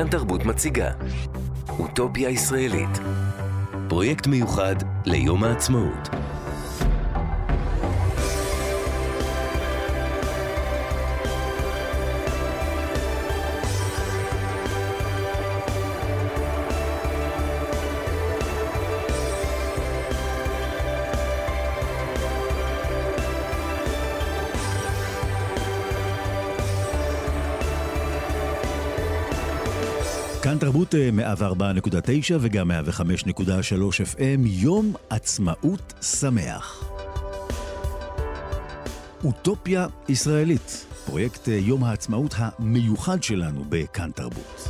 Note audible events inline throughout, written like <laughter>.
כאן תרבות מציגה. אוטופיה ישראלית. פרויקט מיוחד ליום העצמאות כאן תרבות 104.9 וגם 105.3 FM, יום עצמאות שמח. אוטופיה ישראלית, פרויקט אה, יום העצמאות המיוחד שלנו בכאן תרבות.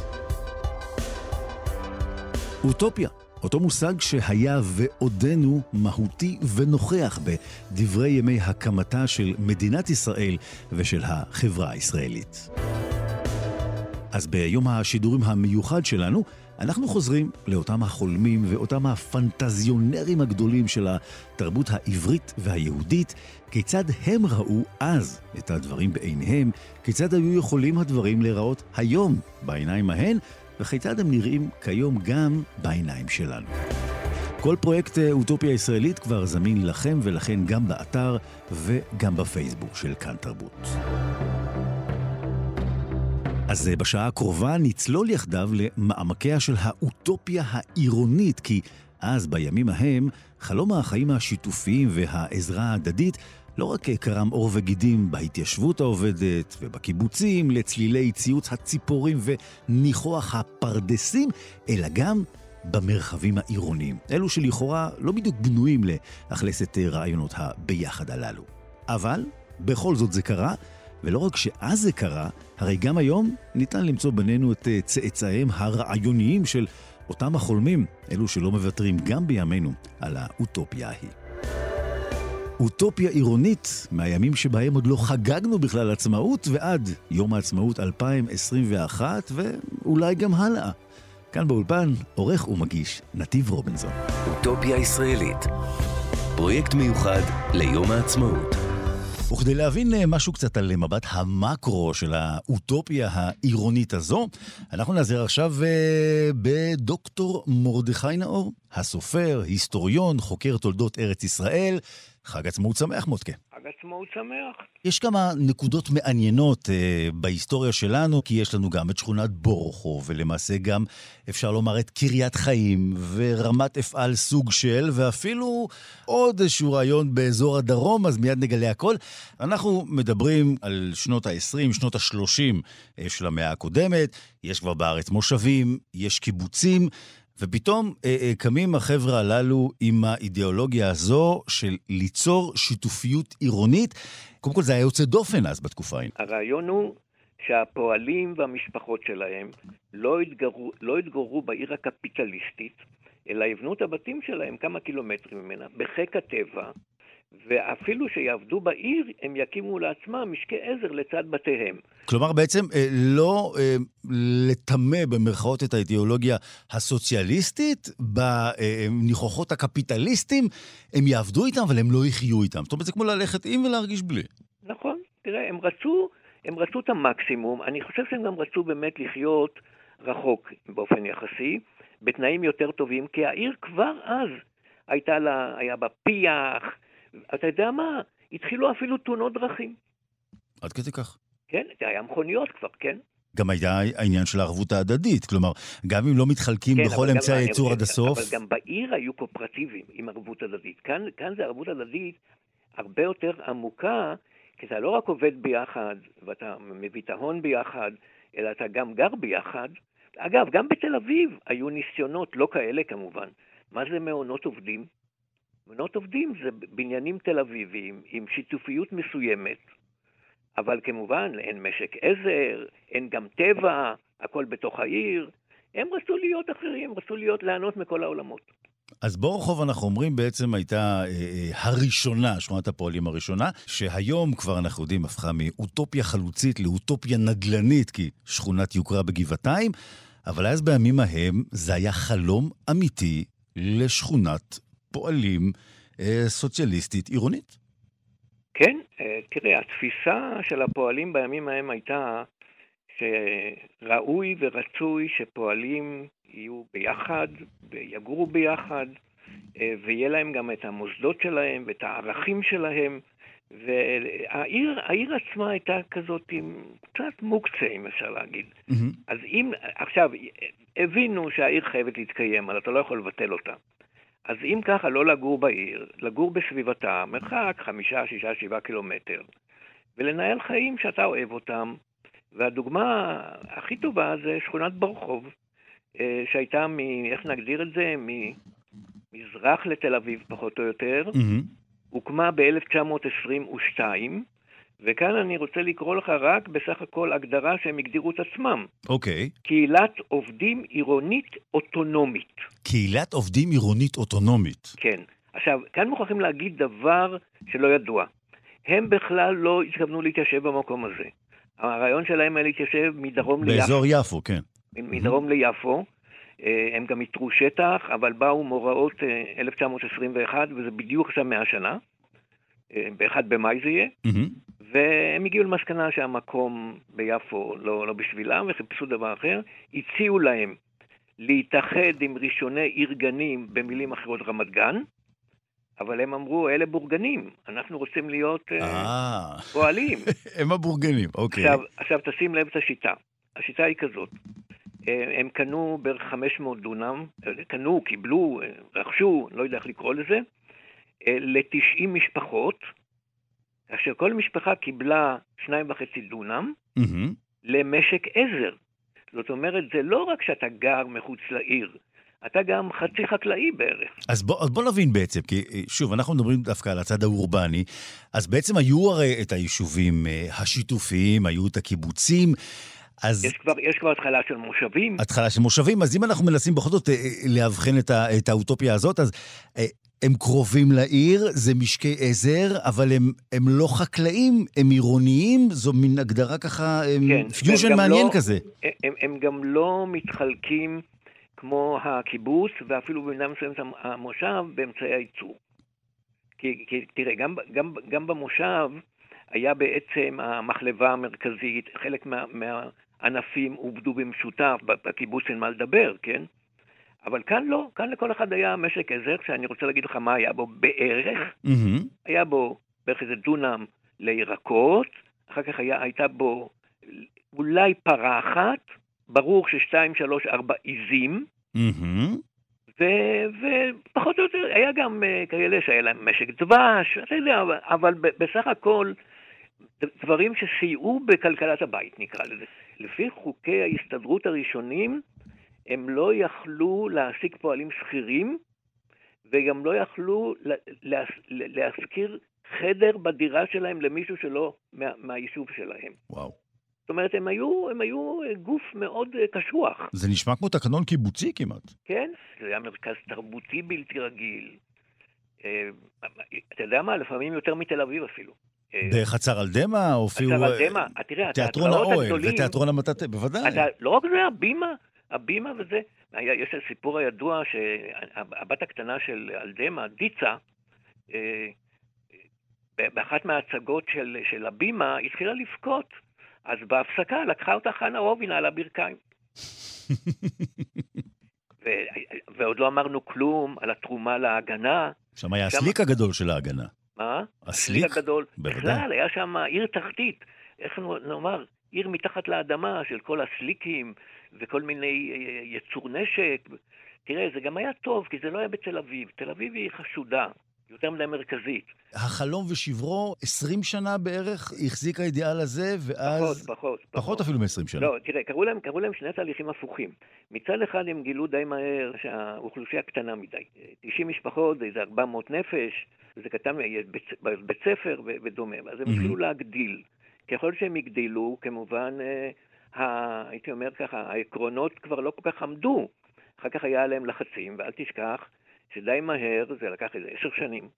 אוטופיה, אותו מושג שהיה ועודנו מהותי ונוכח בדברי ימי הקמתה של מדינת ישראל ושל החברה הישראלית. אז ביום השידורים המיוחד שלנו, אנחנו חוזרים לאותם החולמים ואותם הפנטזיונרים הגדולים של התרבות העברית והיהודית, כיצד הם ראו אז את הדברים בעיניהם, כיצד היו יכולים הדברים להיראות היום בעיניים ההן, וכיצד הם נראים כיום גם בעיניים שלנו. כל פרויקט אוטופיה ישראלית כבר זמין לכם ולכן גם באתר וגם בפייסבוק של כאן תרבות. אז אה, בשעה הקרובה נצלול יחדיו למעמקיה של האוטופיה העירונית, כי אז, בימים ההם, חלום החיים השיתופיים והעזרה ההדדית לא רק קרם עור וגידים בהתיישבות העובדת ובקיבוצים, לצלילי ציוץ הציפורים וניחוח הפרדסים, אלא גם במרחבים העירוניים. אלו שלכאורה לא בדיוק בנויים לאכלס את רעיונות הביחד הללו. אבל, בכל זאת זה קרה, ולא רק שאז זה קרה, הרי גם היום ניתן למצוא בינינו את אה, צאצאיהם הרעיוניים של אותם החולמים, אלו שלא מוותרים גם בימינו על האוטופיה ההיא. אוטופיה עירונית מהימים שבהם עוד לא חגגנו בכלל עצמאות ועד יום העצמאות 2021 ואולי גם הלאה. כאן באולפן, עורך ומגיש נתיב רובינזון. אוטופיה ישראלית פרויקט מיוחד ליום העצמאות וכדי להבין אה, משהו קצת על מבט המקרו של האוטופיה העירונית הזו, אנחנו נעזר עכשיו uh, בדוקטור מרדכי נאור, הסופר, היסטוריון, חוקר תולדות ארץ ישראל. חג עצמאות שמח, מודקה. חג עצמאות שמח. יש כמה נקודות מעניינות uh, בהיסטוריה שלנו, כי יש לנו גם את שכונת בורוכו, ולמעשה גם, אפשר לומר, את קריית חיים, ורמת אפעל סוג של, ואפילו עוד איזשהו רעיון באזור הדרום, אז מיד נגלה הכל. אנחנו מדברים על שנות ה-20, שנות ה-30 uh, של המאה הקודמת, יש כבר בארץ מושבים, יש קיבוצים. ופתאום אה, אה, קמים החבר'ה הללו עם האידיאולוגיה הזו של ליצור שיתופיות עירונית. קודם כל זה היה יוצא דופן אז בתקופה ההיא. הרעיון הוא שהפועלים והמשפחות שלהם לא לא התגוררו בעיר הקפיטליסטית, אלא יבנו את הבתים שלהם כמה קילומטרים ממנה, בחיק הטבע, ואפילו שיעבדו בעיר, הם יקימו לעצמם משקי עזר לצד בתיהם. כלומר, בעצם אה, לא אה, לטמא במרכאות את האידיאולוגיה הסוציאליסטית, בניחוחות הקפיטליסטים, הם יעבדו איתם, אבל הם לא יחיו איתם. זאת אומרת, זה כמו ללכת עם ולהרגיש בלי. נכון, תראה, הם רצו, הם רצו את המקסימום. אני חושב שהם גם רצו באמת לחיות רחוק באופן יחסי, בתנאים יותר טובים, כי העיר כבר אז הייתה לה, היה בה פיח, אתה יודע מה? התחילו אפילו תאונות דרכים. עד כדי כך. כן, זה היה מכוניות כבר, כן? גם היה העניין של הערבות ההדדית, כלומר, גם אם לא מתחלקים כן, בכל אמצעי הייצור עד הסוף... אבל גם בעיר היו קואופרטיבים עם ערבות הדדית. כאן, כאן זה ערבות הדדית הרבה יותר עמוקה, כי אתה לא רק עובד ביחד, ואתה מביא את ההון ביחד, אלא אתה גם גר ביחד. אגב, גם בתל אביב היו ניסיונות, לא כאלה כמובן. מה זה מעונות עובדים? מעונות עובדים זה בניינים תל אביביים עם שיתופיות מסוימת, אבל כמובן אין משק עזר, אין גם טבע, הכל בתוך העיר. הם רצו להיות אחרים, רצו להיות ליהנות מכל העולמות. אז בורחוב, אנחנו אומרים, בעצם הייתה אה, אה, הראשונה, שכונת הפועלים הראשונה, שהיום כבר אנחנו יודעים, הפכה מאוטופיה חלוצית לאוטופיה נדל"נית, כי שכונת יוקרה בגבעתיים, אבל אז בימים ההם זה היה חלום אמיתי לשכונת פועלים אה, סוציאליסטית עירונית. כן, אה, תראה, התפיסה של הפועלים בימים ההם הייתה שראוי ורצוי שפועלים יהיו ביחד ויגורו ביחד, אה, ויהיה להם גם את המוסדות שלהם ואת הערכים שלהם. והעיר העיר עצמה הייתה כזאת עם קצת מוקצה, אם אפשר להגיד. Mm-hmm. אז אם, עכשיו, הבינו שהעיר חייבת להתקיים, אבל אתה לא יכול לבטל אותה. אז אם ככה, לא לגור בעיר, לגור בסביבתה, מרחק חמישה, שישה, שבעה קילומטר, ולנהל חיים שאתה אוהב אותם. והדוגמה הכי טובה זה שכונת ברחוב, אה, שהייתה מ... איך נגדיר את זה? ממזרח לתל אביב, פחות או יותר. Mm-hmm. הוקמה ב-1922, וכאן אני רוצה לקרוא לך רק בסך הכל הגדרה שהם הגדירו את עצמם. אוקיי. Okay. קהילת עובדים עירונית אוטונומית. קהילת עובדים עירונית אוטונומית. כן. עכשיו, כאן מוכרחים להגיד דבר שלא ידוע. הם בכלל לא התכוונו להתיישב במקום הזה. הרעיון שלהם היה להתיישב מדרום ליפו. באזור יפו, כן. מדרום mm-hmm. ליפו. אה, הם גם איתרו שטח, אבל באו מאורעות 1921, אה, וזה בדיוק עכשיו 100 שנה. אה, ב-1 במאי זה יהיה. Mm-hmm. והם הגיעו למסקנה שהמקום ביפו לא, לא בשבילם, וחיפשו דבר אחר. הציעו להם להתאחד עם ראשוני עיר גנים, במילים אחרות רמת גן, אבל הם אמרו, אלה בורגנים, אנחנו רוצים להיות uh, פועלים. <laughs> הם הבורגנים, אוקיי. עכשיו, עכשיו תשים לב את השיטה. השיטה היא כזאת, הם קנו בערך 500 דונם, קנו, קיבלו, רכשו, לא יודע איך לקרוא לזה, ל-90 משפחות, כאשר כל משפחה קיבלה שניים וחצי דונם mm-hmm. למשק עזר. זאת אומרת, זה לא רק שאתה גר מחוץ לעיר, אתה גם חצי חקלאי בערך. אז בוא, אז בוא נבין בעצם, כי שוב, אנחנו מדברים דווקא על הצד האורבני, אז בעצם היו הרי את היישובים אה, השיתופיים, היו את הקיבוצים. אז... יש כבר, יש כבר התחלה של מושבים. התחלה של מושבים, אז אם אנחנו מנסים בכל זאת אה, לאבחן את, ה, את האוטופיה הזאת, אז אה, הם קרובים לעיר, זה משקי עזר, אבל הם, הם לא חקלאים, הם עירוניים, זו מין הגדרה ככה, כן, פיוז'ן מעניין לא, כזה. הם, הם גם לא מתחלקים כמו הקיבוץ, ואפילו במידה מסוימת המושב, באמצעי הייצור. כי, כי תראה, גם, גם, גם במושב היה בעצם המחלבה המרכזית, חלק מה, מהענפים עובדו במשותף, בקיבוץ אין מה לדבר, כן? אבל כאן לא, כאן לכל אחד היה משק עזר, שאני רוצה להגיד לך מה היה בו בערך. Mm-hmm. היה בו בערך איזה דונם לירקות, אחר כך היה, הייתה בו אולי פרה אחת, ברור ששתיים, שלוש, ארבע עיזים, mm-hmm. ופחות או יותר, היה גם uh, כאלה שהיה להם משק דבש, אתה יודע, אבל בסך הכל, דברים שסייעו בכלכלת הבית, נקרא לזה. לפי חוקי ההסתדרות הראשונים, הם לא יכלו להעסיק פועלים שכירים, וגם לא יכלו להשכיר חדר בדירה שלהם למישהו שלא מה, מהיישוב שלהם. וואו. זאת אומרת, הם היו, הם היו גוף מאוד אה, קשוח. זה נשמע כמו תקנון קיבוצי כמעט. כן, זה היה מרכז תרבותי בלתי רגיל. אה, אתה יודע מה? לפעמים יותר מתל אביב אפילו. אה, בחצר על דמע הופיעו... חצר על דמע, תראה, תיאטרון האוהל ותיאטרון המטאטה, בוודאי. לא רק זה, הבימה, הבימה וזה. יש את הסיפור הידוע שהבת הקטנה של אלדמה, דיצה, באחת מההצגות של, של הבימה, התחילה לבכות. אז בהפסקה לקחה אותה חנה רובינה על הברכיים. <laughs> ו- ועוד לא אמרנו כלום על התרומה להגנה. שם היה הסליק הגדול של ההגנה. מה? הסליק? הגדול. בוודאי. בכלל, היה שם עיר תחתית. איך נאמר? עיר מתחת לאדמה של כל הסליקים וכל מיני אה, יצור נשק. תראה, זה גם היה טוב, כי זה לא היה בתל אביב. תל אביב היא חשודה. יותר מדי מרכזית. החלום ושברו, 20 שנה בערך החזיק האידיאל הזה, ואז... פחות, פחות. פחות אפילו מ-20 שנה. לא, תראה, קראו להם, קראו להם שני תהליכים הפוכים. מצד אחד הם גילו די מהר שהאוכלוסייה קטנה מדי. 90 משפחות, זה איזה 400 נפש, זה קטן, בית, בית ספר ודומה, אז הם התחילו להגדיל. ככל שהם יגדלו, כמובן, אה, הייתי אומר ככה, העקרונות כבר לא כל כך עמדו. אחר כך היה עליהם לחצים, ואל תשכח שדי מהר, זה לקח איזה עשר שנים,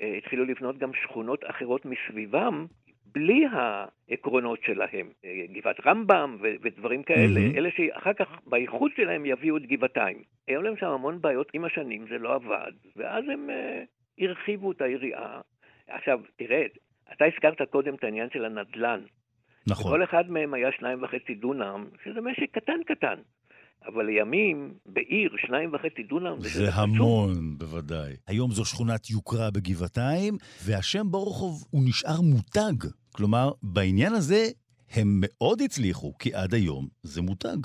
אה, התחילו לבנות גם שכונות אחרות מסביבם, בלי העקרונות שלהם, אה, גבעת רמב"ם ו- ודברים כאלה, mm-hmm. אלה שאחר כך באיחוד שלהם יביאו את גבעתיים. היו להם שם המון בעיות עם השנים, זה לא עבד, ואז הם uh, הרחיבו את היריעה. עכשיו, תראה, אתה הזכרת קודם את העניין של הנדל"ן. נכון. כל אחד מהם היה שניים וחצי דונם, שזה משק קטן קטן. אבל לימים, בעיר, שניים וחצי דונם, זה המון, בוודאי. היום זו שכונת יוקרה בגבעתיים, והשם ברוכוב הוא נשאר מותג. כלומר, בעניין הזה הם מאוד הצליחו, כי עד היום זה מותג.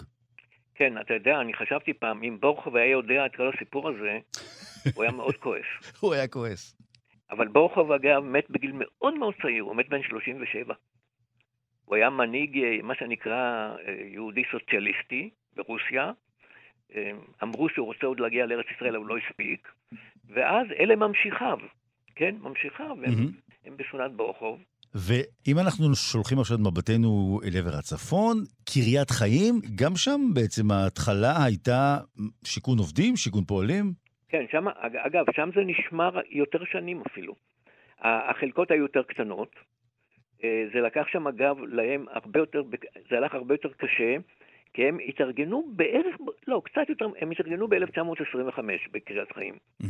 כן, אתה יודע, אני חשבתי פעם, אם בורחוב היה יודע את כל הסיפור הזה, הוא היה מאוד כועס. <laughs> הוא היה כועס. אבל בורחוב, אגב, מת בגיל מאוד מאוד צעיר, הוא מת בן 37. הוא היה מנהיג, אה, מה שנקרא, אה, יהודי סוציאליסטי ברוסיה. אה, אמרו שהוא רוצה עוד להגיע לארץ ישראל, אבל הוא לא הספיק. ואז אלה ממשיכיו, כן? ממשיכיו, הם, mm-hmm. הם בשכונת בורחוב. ואם אנחנו שולחים עכשיו את מבטנו אל עבר הצפון, קריית חיים, גם שם בעצם ההתחלה הייתה שיכון עובדים, שיכון פועלים? כן, שם, אגב, שם זה נשמר יותר שנים אפילו. החלקות היו יותר קטנות. אה, זה לקח שם, אגב, להם הרבה יותר, זה הלך הרבה יותר קשה, כי הם התארגנו בערך, לא, קצת יותר, הם התארגנו ב-1925 בקריית חיים. Mm-hmm.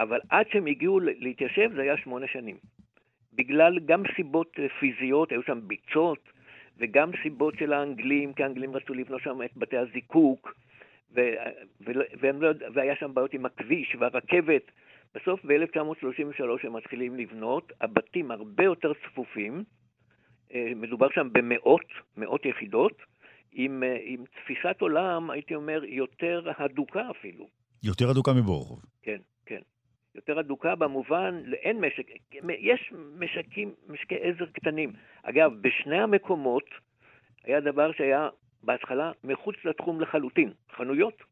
אבל עד שהם הגיעו להתיישב זה היה שמונה שנים. בגלל גם סיבות אה, פיזיות, היו שם ביצות, וגם סיבות של האנגלים, כי האנגלים רצו לבנות שם את בתי הזיקוק, ו, ו, והם לא, והיה שם בעיות עם הכביש והרכבת. בסוף ב-1933 הם מתחילים לבנות, הבתים הרבה יותר צפופים, מדובר שם במאות, מאות יחידות, עם, אה, עם תפיסת עולם, הייתי אומר, יותר הדוקה אפילו. יותר הדוקה מבורחוב. כן, כן. יותר הדוקה במובן, אין משק, יש משקים, משקי עזר קטנים. אגב, בשני המקומות היה דבר שהיה בהתחלה מחוץ לתחום לחלוטין, חנויות.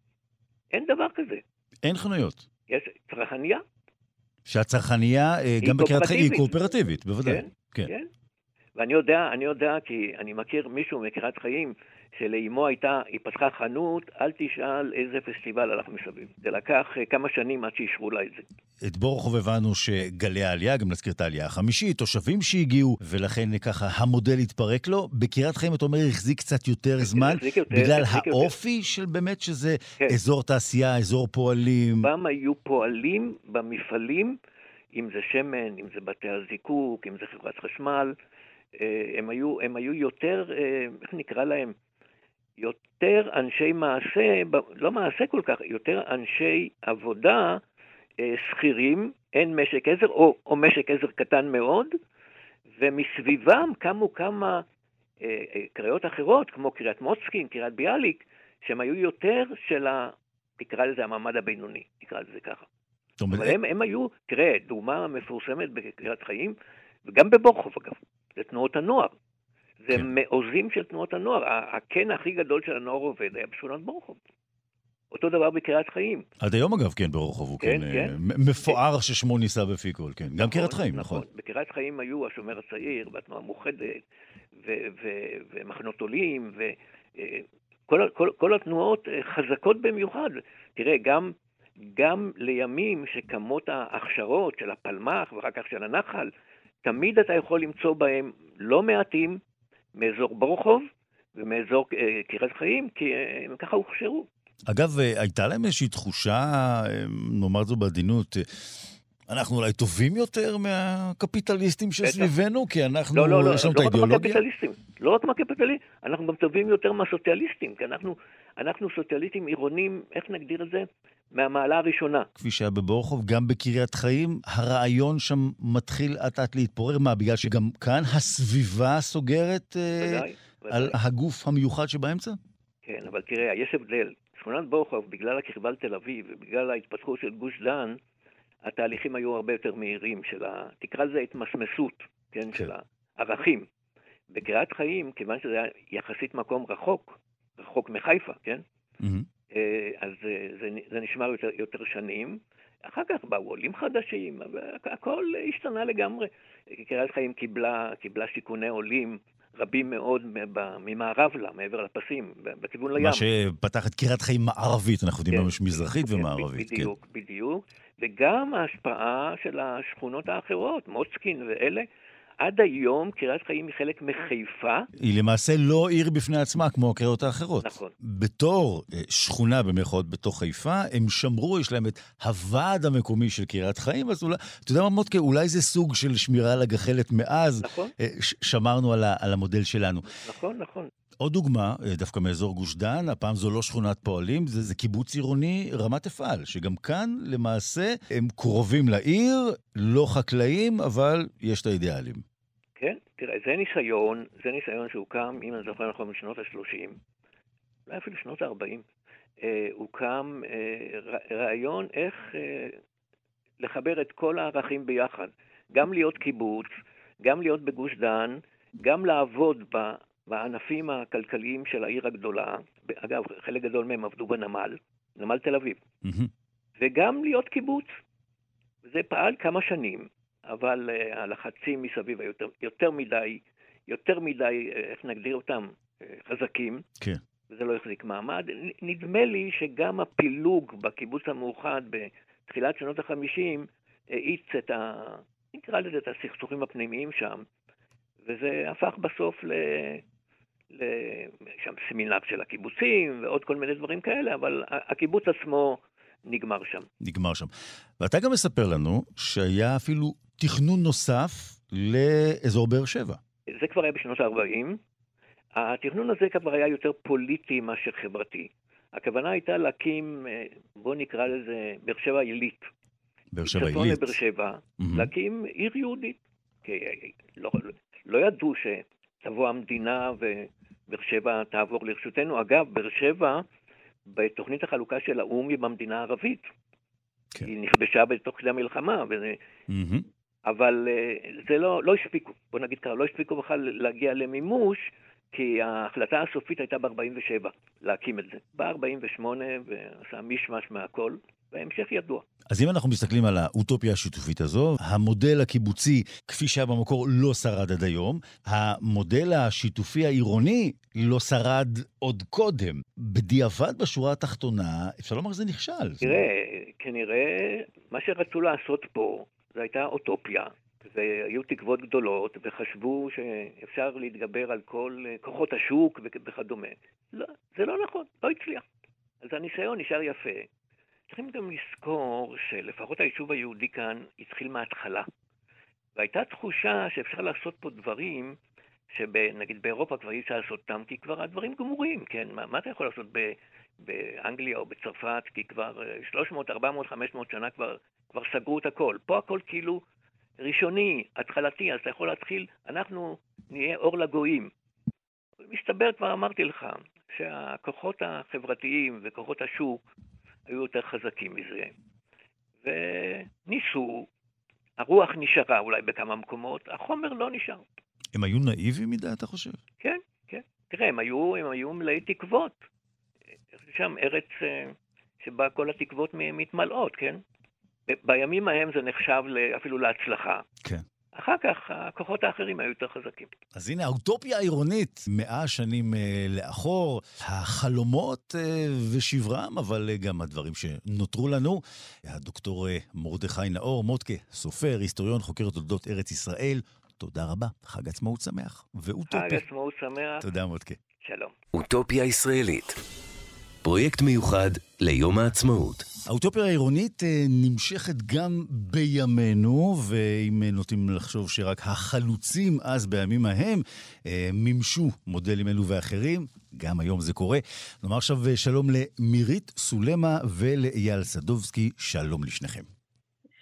אין דבר כזה. אין חנויות. יש צרכניה. שהצרכניה, אה, גם בקריית חיים, היא קואופרטיבית, בוודאי. כן, כן. כן. ואני יודע, אני יודע, כי אני מכיר מישהו מקריית חיים שלאמו הייתה, היא פתחה חנות, אל תשאל איזה פסטיבל הלך מסביב. זה לקח אה, כמה שנים עד שאישרו לה את זה. את בורחוב הבנו שגלי העלייה, גם נזכיר את העלייה החמישית, תושבים שהגיעו, ולכן ככה המודל התפרק לו. בקריית חיים, אתה אומר, החזיק קצת יותר זמן, יותר, בגלל האופי יותר. של באמת שזה כן. אזור תעשייה, אזור פועלים. פעם היו פועלים במפעלים, אם זה שמן, אם זה בתי הזיקוק, אם זה חברת חשמל. אה, הם היו, הם היו יותר, אה, איך נקרא להם? יותר אנשי מעשה, לא מעשה כל כך, יותר אנשי עבודה אה, שכירים, אין משק עזר, או, או משק עזר קטן מאוד, ומסביבם קמו כמה אה, קריות אחרות, כמו קריית מוצקין, קריית ביאליק, שהם היו יותר של ה... תקרא לזה המעמד הבינוני, תקרא לזה ככה. אבל הם, הם היו, תראה, דוגמה מפורסמת בקריית חיים, וגם בבורחוב אגב, זה תנועות הנוער. זה כן. מעוזים של תנועות הנוער. הקן הכי גדול של הנוער עובד היה בשכונת ברחוב. אותו דבר בקריית חיים. עד היום אגב, כן, ברחוב הוא כן, כן, כן. מפואר כן. ששמו נישא בפי כל, כן. גם נכון, קריית חיים, נכון. נכון. בקריית חיים היו השומר הצעיר, והתנועה המאוחדת, ומחנות עולים, וכל כל, כל התנועות אה, חזקות במיוחד. תראה, גם, גם לימים שקמות ההכשרות של הפלמ"ח ואחר כך של הנחל, תמיד אתה יכול למצוא בהם לא מעטים מאזור ברוכוב ומאזור אה, קריית חיים, כי אה, הם ככה הוכשרו. אגב, אה, הייתה להם איזושהי תחושה, נאמר זו בעדינות, אנחנו אולי טובים יותר מהקפיטליסטים שסביבנו, כי אנחנו, לא, לא, לא, יש לנו לא את האידיאולוגיה? לא רק מהקפיטליסטים, אנחנו גם טובים יותר מהסוציאליסטים, כי אנחנו, אנחנו סוציאליסטים עירונים, איך נגדיר את זה? מהמעלה הראשונה. כפי שהיה בבורחוב, גם בקריית חיים, הרעיון שם מתחיל אט אט להתפורר. מה, בגלל שגם כאן הסביבה סוגרת אה, על הגוף המיוחד שבאמצע? כן, אבל תראה, יש הבדל. שכונת בורחוב, בגלל הקרבה לתל אביב ובגלל ההתפתחות של גוש דן, התהליכים היו הרבה יותר מהירים של ה... תקרא לזה התמסמסות, כן, כן. של הערכים. בקריית חיים, כיוון שזה היה יחסית מקום רחוק, רחוק מחיפה, כן? Mm-hmm. אז אה, זה, זה נשמר יותר, יותר שנים. אחר כך באו עולים חדשים, הכל השתנה לגמרי. קריית חיים קיבלה, קיבלה שיכוני עולים רבים מאוד ממערב לה, מעבר לפסים, בכיוון לים. מה שפתח את קריית חיים מערבית, אנחנו יודעים כן, ממש מזרחית כן, ומערבית. בדיוק, כן. בדיוק. וגם ההשפעה של השכונות האחרות, מוצקין ואלה, עד היום קריית חיים היא חלק מחיפה. היא למעשה לא עיר בפני עצמה כמו הקריאות האחרות. נכון. בתור אה, שכונה במירכאות בתוך חיפה, הם שמרו, יש להם את הוועד המקומי של קריית חיים, אז אולי, אתה יודע מה מוטקה, אולי זה סוג של שמירה על הגחלת מאז. נכון. אה, שמרנו על, ה, על המודל שלנו. נכון, נכון. עוד דוגמה, אה, דווקא מאזור גוש דן, הפעם זו לא שכונת פועלים, זה, זה קיבוץ עירוני רמת אפעל, שגם כאן למעשה הם קרובים לעיר, לא חקלאים, אבל יש את האידיאלים. תראה, זה ניסיון, זה ניסיון שהוקם, אם אני זוכר נכון, בשנות ה-30, אולי אפילו שנות ה-40, אה, הוקם אה, רעיון איך אה, לחבר את כל הערכים ביחד, גם להיות קיבוץ, גם להיות בגוש דן, גם לעבוד ב... בענפים הכלכליים של העיר הגדולה, אגב, חלק גדול מהם עבדו בנמל, נמל תל אביב, mm-hmm. וגם להיות קיבוץ. זה פעל כמה שנים, אבל uh, הלחצים מסביב היו יותר, יותר מדי, יותר מדי, uh, איך נגדיר אותם, uh, חזקים. כן. וזה לא החזיק מעמד. נדמה לי שגם הפילוג בקיבוץ המאוחד בתחילת שנות ה-50 האיץ את ה... נקרא לזה את הסכסוכים הפנימיים שם, וזה הפך בסוף ל... שם סמינר של הקיבוצים ועוד כל מיני דברים כאלה, אבל הקיבוץ עצמו נגמר שם. נגמר שם. ואתה גם מספר לנו שהיה אפילו תכנון נוסף לאזור באר שבע. זה כבר היה בשנות ה-40. התכנון הזה כבר היה יותר פוליטי מאשר חברתי. הכוונה הייתה להקים, בואו נקרא לזה, באר שבע עילית. באר שבע עילית. לבאר שבע, mm-hmm. להקים עיר יהודית. כי לא, לא ידעו שתבוא המדינה ובאר שבע תעבור לרשותנו. אגב, באר שבע, בתוכנית החלוקה של האו"ם היא במדינה הערבית. כן. היא נכבשה בתוך כדי המלחמה. וזה... Mm-hmm. אבל אה, זה לא, לא הספיקו, בוא נגיד ככה, לא הספיקו בכלל להגיע למימוש, כי ההחלטה הסופית הייתה ב-47 להקים את זה. ב-48 ועשה מישמש מהכל. בהמשך ידוע. אז אם אנחנו מסתכלים על האוטופיה השיתופית הזו, המודל הקיבוצי, כפי שהיה במקור, לא שרד עד היום. המודל השיתופי העירוני לא שרד עוד קודם. בדיעבד, בשורה התחתונה, אפשר לומר שזה נכשל. תראה, כנראה מה שרצו לעשות פה, זו הייתה אוטופיה. והיו תקוות גדולות, וחשבו שאפשר להתגבר על כל כוחות השוק וכדומה. לא, זה לא נכון, לא הצליח. אז הניסיון נשאר יפה, צריכים גם לזכור שלפחות היישוב היהודי כאן התחיל מההתחלה. והייתה תחושה שאפשר לעשות פה דברים שנגיד באירופה כבר אי אפשר לעשות אותם, כי כבר הדברים גמורים, כן? מה, מה אתה יכול לעשות ב, באנגליה או בצרפת? כי כבר 300, 400, 500 שנה כבר, כבר סגרו את הכל. פה הכל כאילו ראשוני, התחלתי, אז אתה יכול להתחיל, אנחנו נהיה אור לגויים. מסתבר, כבר אמרתי לך, שהכוחות החברתיים וכוחות השוק היו יותר חזקים מזה. וניסו, הרוח נשארה אולי בכמה מקומות, החומר לא נשאר. הם היו נאיבים מדי, אתה חושב? כן, כן. תראה, הם היו, הם היו מלאי תקוות. שם ארץ אה, שבה כל התקוות מתמלאות, כן? בימים ההם זה נחשב אפילו להצלחה. כן. אחר כך הכוחות האחרים היו יותר חזקים. אז הנה, האוטופיה העירונית, מאה שנים אה, לאחור, החלומות אה, ושברם, אבל אה, גם הדברים שנותרו לנו. הדוקטור אה, מרדכי נאור, מוטקה, סופר, היסטוריון, חוקר תולדות ארץ ישראל, תודה רבה, חג עצמאות שמח ואוטופיה. חג עצמאות שמח. תודה, מוטקה. שלום. אוטופיה ישראלית, פרויקט מיוחד ליום העצמאות. האוטופיה העירונית אה, נמשכת גם בימינו, ואם נוטים לחשוב שרק החלוצים אז בימים ההם אה, מימשו מודלים אלו ואחרים, גם היום זה קורה. נאמר עכשיו אה, שלום למירית סולמה ולאייל סדובסקי, שלום לשניכם.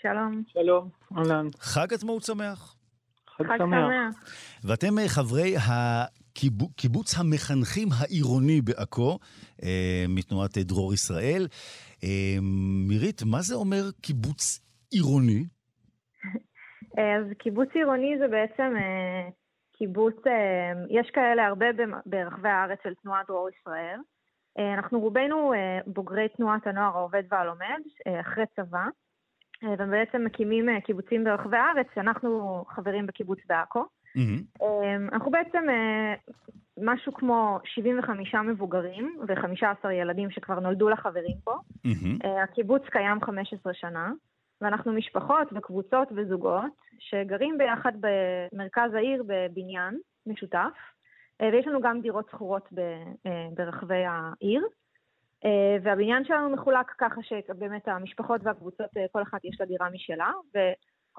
שלום. שלום, אהלן. חג עצמאות שמח. חג שמח. ואתם חברי הקיבוץ המחנכים העירוני בעכו, מתנועת דרור ישראל. אה, מירית, מה זה אומר קיבוץ עירוני? אז קיבוץ עירוני זה בעצם אה, קיבוץ, אה, יש כאלה הרבה ברחבי הארץ של תנועת דרור ישראל. אנחנו רובנו בוגרי תנועת הנוער העובד והלומד, אחרי צבא, ובעצם מקימים קיבוצים ברחבי הארץ, אנחנו חברים בקיבוץ בעכו. Mm-hmm. אנחנו בעצם משהו כמו 75 מבוגרים ו-15 ילדים שכבר נולדו לחברים פה. Mm-hmm. הקיבוץ קיים 15 שנה. ואנחנו משפחות וקבוצות וזוגות שגרים ביחד במרכז העיר בבניין משותף, ויש לנו גם דירות שכורות ברחבי העיר. והבניין שלנו מחולק ככה שבאמת המשפחות והקבוצות, כל אחת יש לה דירה משלה,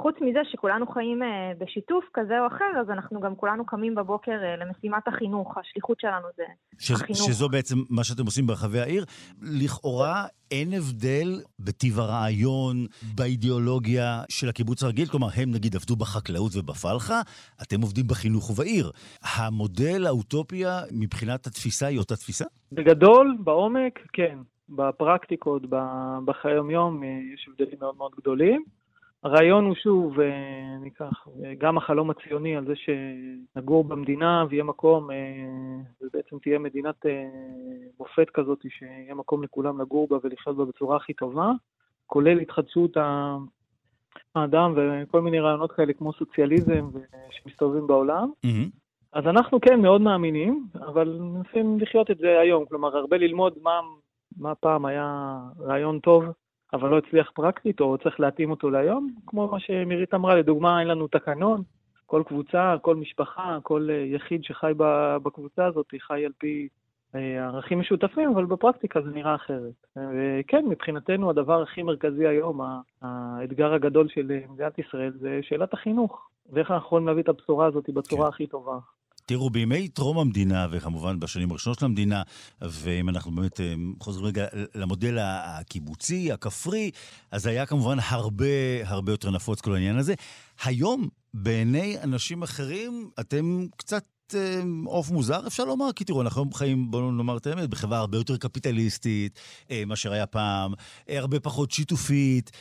חוץ מזה שכולנו חיים אה, בשיתוף כזה או אחר, אז אנחנו גם כולנו קמים בבוקר אה, למשימת החינוך. השליחות שלנו זה ש- החינוך. שזו בעצם מה שאתם עושים ברחבי העיר. לכאורה אין הבדל בטיב הרעיון, באידיאולוגיה של הקיבוץ הרגיל? כלומר, הם נגיד עבדו בחקלאות ובפלחה, אתם עובדים בחינוך ובעיר. המודל, האוטופיה, מבחינת התפיסה היא אותה תפיסה? בגדול, בעומק, כן. בפרקטיקות, בחיי יום-יום, אה, יש הבדלים מאוד מאוד גדולים. הרעיון הוא שוב, אה, ניקח, גם החלום הציוני על זה שנגור במדינה ויהיה מקום, אה, ובעצם תהיה מדינת אה, מופת כזאת, שיהיה מקום לכולם לגור בה ולחיות בה בצורה הכי טובה, כולל התחדשות האדם וכל מיני רעיונות כאלה כמו סוציאליזם שמסתובבים בעולם. Mm-hmm. אז אנחנו כן מאוד מאמינים, אבל מנסים לחיות את זה היום. כלומר, הרבה ללמוד מה, מה פעם היה רעיון טוב. אבל לא הצליח פרקטית, או צריך להתאים אותו להיום, כמו מה שמירית אמרה, לדוגמה, אין לנו תקנון, כל קבוצה, כל משפחה, כל אה, יחיד שחי בקבוצה הזאת חי על פי אה, ערכים משותפים, אבל בפרקטיקה זה נראה אחרת. וכן, מבחינתנו הדבר הכי מרכזי היום, האתגר הגדול של מדינת ישראל, זה שאלת החינוך, ואיך אנחנו יכולים להביא את הבשורה הזאת בצורה כן. הכי טובה. תראו, בימי טרום המדינה, וכמובן בשנים הראשונות של המדינה, ואם אנחנו באמת אה, חוזרים רגע למודל הקיבוצי, הכפרי, אז היה כמובן הרבה הרבה יותר נפוץ כל העניין הזה. היום, בעיני אנשים אחרים, אתם קצת אה, עוף מוזר, אפשר לומר, כי תראו, אנחנו חיים, בואו נאמר את האמת, בחברה הרבה יותר קפיטליסטית אה, מאשר היה פעם, הרבה פחות שיתופית.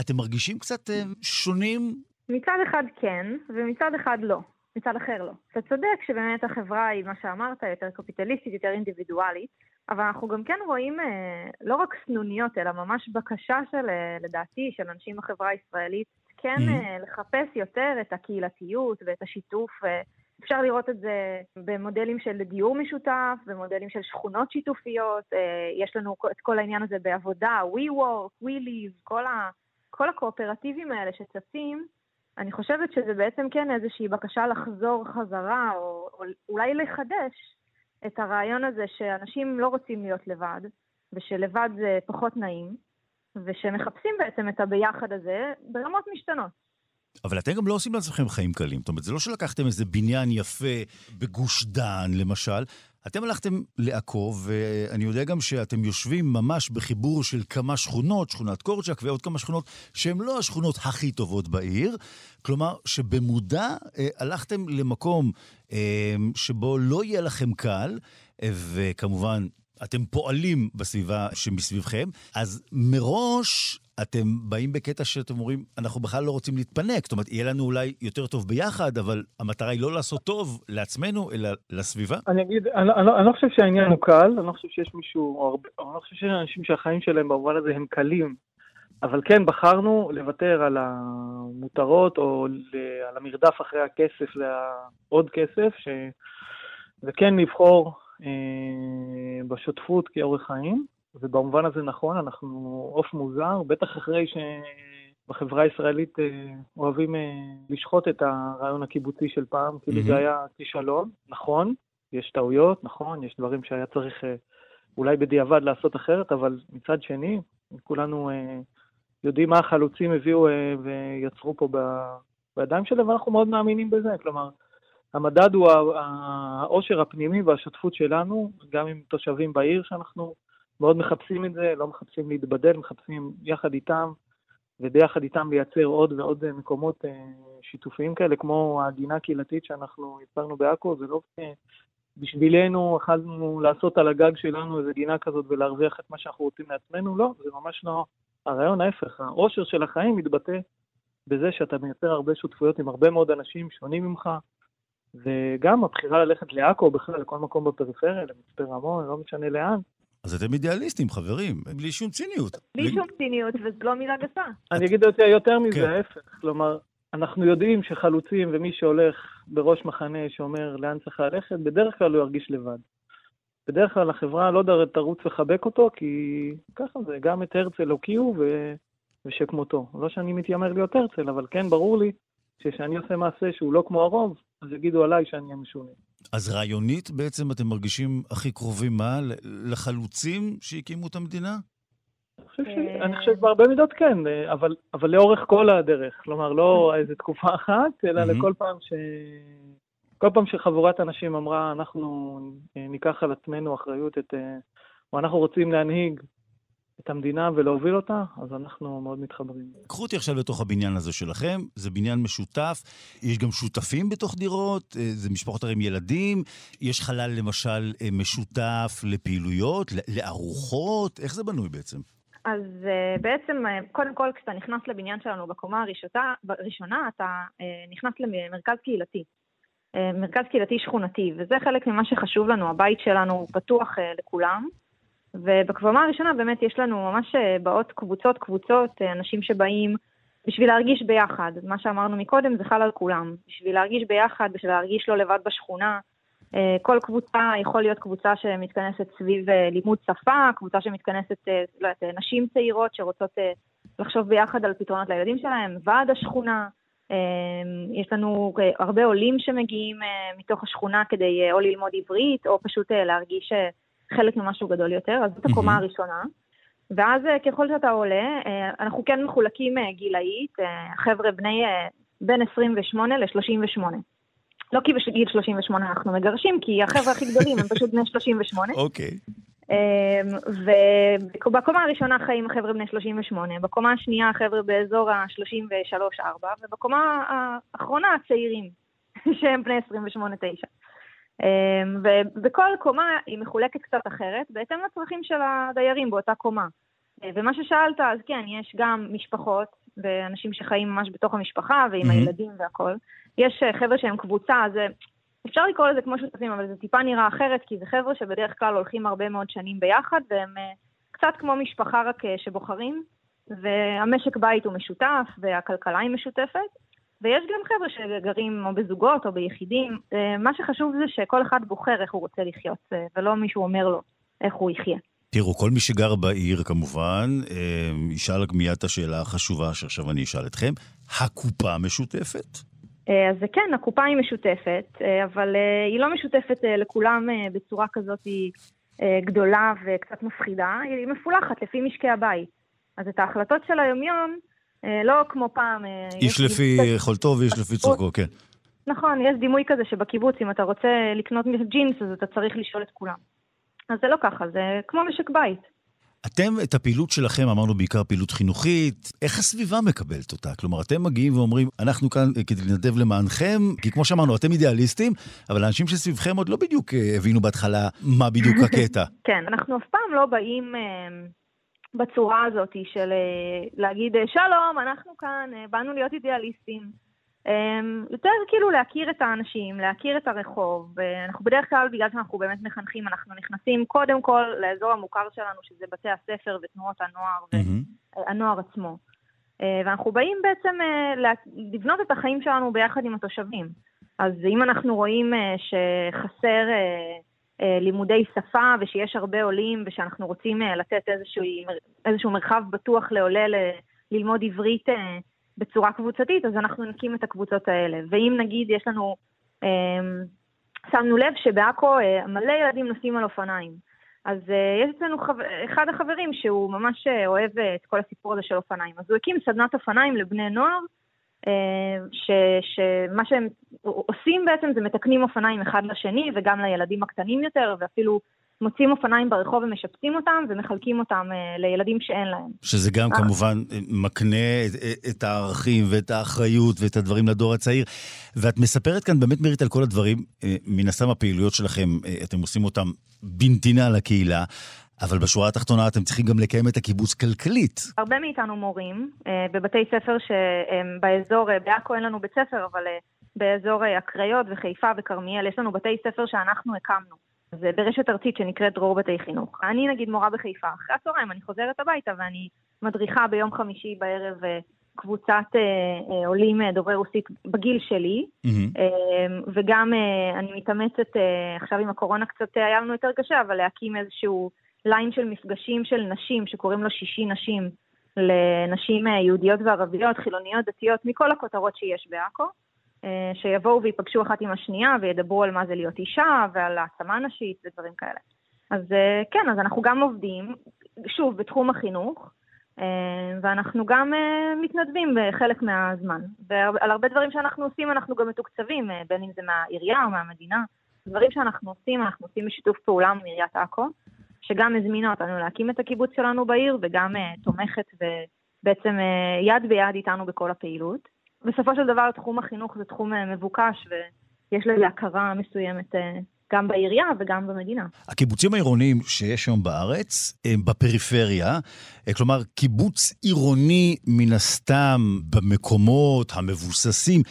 אתם מרגישים קצת שונים? מצד אחד כן, ומצד אחד לא. מצד אחר לא. אתה צודק שבאמת החברה היא, מה שאמרת, יותר קפיטליסטית, יותר אינדיבידואלית, אבל אנחנו גם כן רואים אה, לא רק סנוניות, אלא ממש בקשה של, אה, לדעתי, של אנשים בחברה הישראלית, כן mm-hmm. לחפש יותר את הקהילתיות ואת השיתוף. אפשר לראות את זה במודלים של דיור משותף, במודלים של שכונות שיתופיות, יש לנו את כל העניין הזה בעבודה, WeWork, WeLive, כל, ה, כל הקואופרטיבים האלה שצצים. אני חושבת שזה בעצם כן איזושהי בקשה לחזור חזרה, או, או אולי לחדש את הרעיון הזה שאנשים לא רוצים להיות לבד, ושלבד זה פחות נעים, ושמחפשים בעצם את הביחד הזה ברמות משתנות. אבל אתם גם לא עושים לעצמכם חיים קלים. זאת אומרת, זה לא שלקחתם איזה בניין יפה בגוש דן, למשל, אתם הלכתם לעכו, ואני יודע גם שאתם יושבים ממש בחיבור של כמה שכונות, שכונת קורצ'אק ועוד כמה שכונות, שהן לא השכונות הכי טובות בעיר. כלומר, שבמודע אה, הלכתם למקום אה, שבו לא יהיה לכם קל, אה, וכמובן, אתם פועלים בסביבה שמסביבכם, אז מראש אתם באים בקטע שאתם אומרים, אנחנו בכלל לא רוצים להתפנק. זאת אומרת, יהיה לנו אולי יותר טוב ביחד, אבל המטרה היא לא לעשות טוב לעצמנו, אלא לסביבה. אני אגיד, אני, אני, אני לא חושב שהעניין הוא קל, אני לא חושב שיש מישהו, הרבה, אני לא חושב שיש אנשים שהחיים שלהם במובן הזה הם קלים. אבל כן, בחרנו לוותר על המותרות, או על המרדף אחרי הכסף לעוד כסף, ש... וכן לבחור אה, בשותפות כאורך חיים. ובמובן הזה נכון, אנחנו עוף מוזר, בטח אחרי שבחברה הישראלית אה, אוהבים אה, לשחוט את הרעיון הקיבוצי של פעם, כאילו mm-hmm. זה היה כישלון, נכון, יש טעויות, נכון, יש דברים שהיה צריך אה, אולי בדיעבד לעשות אחרת, אבל מצד שני, כולנו יודעים מה החלוצים הביאו ויצרו פה בידיים שלהם, ואנחנו מאוד מאמינים בזה, כלומר, המדד הוא העושר הפנימי והשותפות שלנו, גם עם תושבים בעיר שאנחנו מאוד מחפשים את זה, לא מחפשים להתבדל, מחפשים יחד איתם, וביחד איתם לייצר עוד ועוד מקומות אה, שיתופיים כאלה, כמו הגינה הקהילתית שאנחנו יצרנו בעכו, זה לא בשבילנו יכלנו לעשות על הגג שלנו איזה גינה כזאת ולהרוויח את מה שאנחנו רוצים לעצמנו, לא, זה ממש לא הרעיון, ההפך, העושר של החיים מתבטא בזה שאתה מייצר הרבה שותפויות עם הרבה מאוד אנשים שונים ממך, וגם הבחירה ללכת לעכו, בכלל לכל מקום בפריפריה, למצפה רמון, לא משנה לאן, אז אתם אידיאליסטים, חברים, בלי שום ציניות. בלי שום ציניות, וזו לא מילה גסה. אני אגיד יותר מזה, כן. ההפך. כלומר, אנחנו יודעים שחלוצים ומי שהולך בראש מחנה שאומר לאן צריך ללכת, בדרך כלל הוא ירגיש לבד. בדרך כלל החברה לא תרוץ לחבק אותו, כי ככה זה, גם את הרצל הוקיעו, ושכמותו. לא שאני מתיימר להיות הרצל, אבל כן ברור לי שכשאני עושה מעשה שהוא לא כמו הרוב, אז יגידו עליי שאני המשונה. אז רעיונית בעצם אתם מרגישים הכי קרובים מה? לחלוצים שהקימו את המדינה? אני חושב בהרבה מידות כן, אבל, אבל לאורך כל הדרך. כלומר, לא איזה תקופה אחת, אלא לכל פעם ש... כל פעם שחבורת אנשים אמרה, אנחנו ניקח על עצמנו אחריות את... או אנחנו רוצים להנהיג את המדינה ולהוביל אותה, אז אנחנו מאוד מתחברים. קחו אותי עכשיו לתוך הבניין הזה שלכם, זה בניין משותף, יש גם שותפים בתוך דירות, אה, זה משפחות הרי עם ילדים, יש חלל למשל אה, משותף לפעילויות, לארוחות, איך זה בנוי בעצם? אז uh, בעצם, uh, קודם כל, כשאתה נכנס לבניין שלנו בקומה הראשונה, הראשונה אתה uh, נכנס למרכז קהילתי. Uh, מרכז קהילתי שכונתי, וזה חלק ממה שחשוב לנו, הבית שלנו פתוח uh, לכולם. ובקבמה הראשונה באמת יש לנו ממש אה, באות קבוצות קבוצות, אה, אנשים שבאים בשביל להרגיש ביחד. מה שאמרנו מקודם זה חל על כולם. בשביל להרגיש ביחד, בשביל להרגיש לא לבד בשכונה. אה, כל קבוצה יכול להיות קבוצה שמתכנסת סביב לימוד שפה, קבוצה שמתכנסת, לא יודעת, נשים צעירות שרוצות לחשוב ביחד על פתרונות לילדים שלהם, ועד השכונה. יש לנו הרבה עולים שמגיעים מתוך השכונה כדי או ללמוד עברית, או פשוט להרגיש חלק ממשהו גדול יותר, אז זאת הקומה הראשונה. ואז אה, ככל שאתה עולה, אה, אנחנו כן מחולקים אה, גילאית, חבר'ה בני בין 28 ל-38. לא כי בגיל 38 אנחנו מגרשים, כי החבר'ה הכי גדולים הם פשוט בני <laughs> 38. אוקיי. ובקומה הראשונה חיים החבר'ה בני 38, בקומה השנייה החבר'ה באזור ה-33-4, ובקומה האחרונה הצעירים, <laughs> שהם בני 28-9. אמ, ובכל קומה היא מחולקת קצת אחרת, בהתאם לצרכים של הדיירים באותה קומה. אה, ומה ששאלת, אז כן, יש גם משפחות, ואנשים שחיים ממש בתוך המשפחה, ועם mm-hmm. הילדים והכול. יש אה, חבר'ה שהם קבוצה, אז אה, אפשר לקרוא לזה כמו שותפים, אבל זה טיפה נראה אחרת, כי זה חבר'ה שבדרך כלל הולכים הרבה מאוד שנים ביחד, והם קצת כמו משפחה רק שבוחרים, והמשק בית הוא משותף, והכלכלה היא משותפת. ויש גם חבר'ה שגרים או בזוגות או ביחידים. אה, מה שחשוב זה שכל אחד בוחר איך הוא רוצה לחיות, אה, ולא מישהו אומר לו איך הוא יחיה. תראו, כל מי שגר בעיר כמובן, אה, ישאל מיד את השאלה החשובה שעכשיו אני אשאל אתכם. הקופה משותפת? אז כן, הקופה היא משותפת, אבל היא לא משותפת לכולם בצורה כזאת גדולה וקצת מפחידה, היא מפולחת לפי משקי הבית. אז את ההחלטות של היומיום, לא כמו פעם. אה, איש לפי יכולתו ואיש לפי צורכו, כן. נכון, יש דימוי כזה שבקיבוץ, אם אתה רוצה לקנות ג'ינס, אז אתה צריך לשאול את כולם. אז זה לא ככה, זה כמו משק בית. אתם, את הפעילות שלכם, אמרנו בעיקר פעילות חינוכית, איך הסביבה מקבלת אותה? כלומר, אתם מגיעים ואומרים, אנחנו כאן אה, כדי לנדב למענכם, כי כמו שאמרנו, אתם אידיאליסטים, אבל האנשים שסביבכם עוד לא בדיוק הבינו בהתחלה מה בדיוק <laughs> הקטע. כן, אנחנו אף פעם לא באים בצורה הזאת של אה, להגיד, אה, שלום, אנחנו כאן, אה, באנו להיות אידיאליסטים. אמ, יותר כאילו להכיר את האנשים, להכיר את הרחוב. אנחנו בדרך כלל, בגלל שאנחנו באמת מחנכים, אנחנו נכנסים קודם כל לאזור המוכר שלנו, שזה בתי הספר ותנועות הנוער והנוער עצמו. ואנחנו באים בעצם לבנות את החיים שלנו ביחד עם התושבים. אז אם אנחנו רואים שחסר לימודי שפה ושיש הרבה עולים ושאנחנו רוצים אה, לתת איזשהו, איזשהו מרחב בטוח לעולה ל, ללמוד עברית אה, בצורה קבוצתית, אז אנחנו נקים את הקבוצות האלה. ואם נגיד יש לנו, שמנו לב שבעכו מלא ילדים נוסעים על אופניים. אז יש אצלנו אחד החברים שהוא ממש אוהב את כל הסיפור הזה של אופניים. אז הוא הקים סדנת אופניים לבני נוער, שמה שהם עושים בעצם זה מתקנים אופניים אחד לשני וגם לילדים הקטנים יותר, ואפילו מוצאים אופניים ברחוב ומשפצים אותם ומחלקים אותם uh, לילדים שאין להם. שזה גם אה. כמובן אה, מקנה את, את הערכים ואת האחריות ואת הדברים לדור הצעיר. ואת מספרת כאן באמת, מירית, על כל הדברים. מן הסתם הפעילויות שלכם, אתם עושים אותם בנתינה לקהילה. אבל בשורה התחתונה אתם צריכים גם לקיים את הקיבוץ כלכלית. הרבה מאיתנו מורים אה, בבתי ספר שהם באזור, אה, בעכו אין לנו בית ספר, אבל אה, באזור הקריות וחיפה וכרמיאל יש לנו בתי ספר שאנחנו הקמנו. זה ברשת ארצית שנקראת דרור בתי חינוך. אני נגיד מורה בחיפה, אחרי הצהריים אני חוזרת הביתה ואני מדריכה ביום חמישי בערב קבוצת אה, עולים דוברי רוסית בגיל שלי, mm-hmm. אה, וגם אה, אני מתאמצת, אה, עכשיו עם הקורונה קצת היה לנו יותר קשה, אבל להקים איזשהו ליין של מפגשים של נשים שקוראים לו שישי נשים, לנשים יהודיות וערביות, חילוניות, דתיות, מכל הכותרות שיש בעכו, שיבואו וייפגשו אחת עם השנייה וידברו על מה זה להיות אישה ועל העצמה נשית ודברים כאלה. אז כן, אז אנחנו גם עובדים, שוב, בתחום החינוך, אה, ואנחנו גם אה, מתנדבים בחלק מהזמן. ועל הרבה דברים שאנחנו עושים אנחנו גם מתוקצבים, אה, בין אם זה מהעירייה או מהמדינה. דברים שאנחנו עושים, אנחנו עושים בשיתוף פעולה עם עיריית עכו, שגם הזמינה אותנו להקים את הקיבוץ שלנו בעיר, וגם תומכת ובעצם יד ביד איתנו בכל הפעילות. בסופו של דבר תחום החינוך זה תחום מבוקש, ויש לזה הכרה מסוימת גם בעירייה וגם במדינה. הקיבוצים העירוניים שיש היום בארץ הם בפריפריה, כלומר קיבוץ עירוני מן הסתם במקומות המבוססים.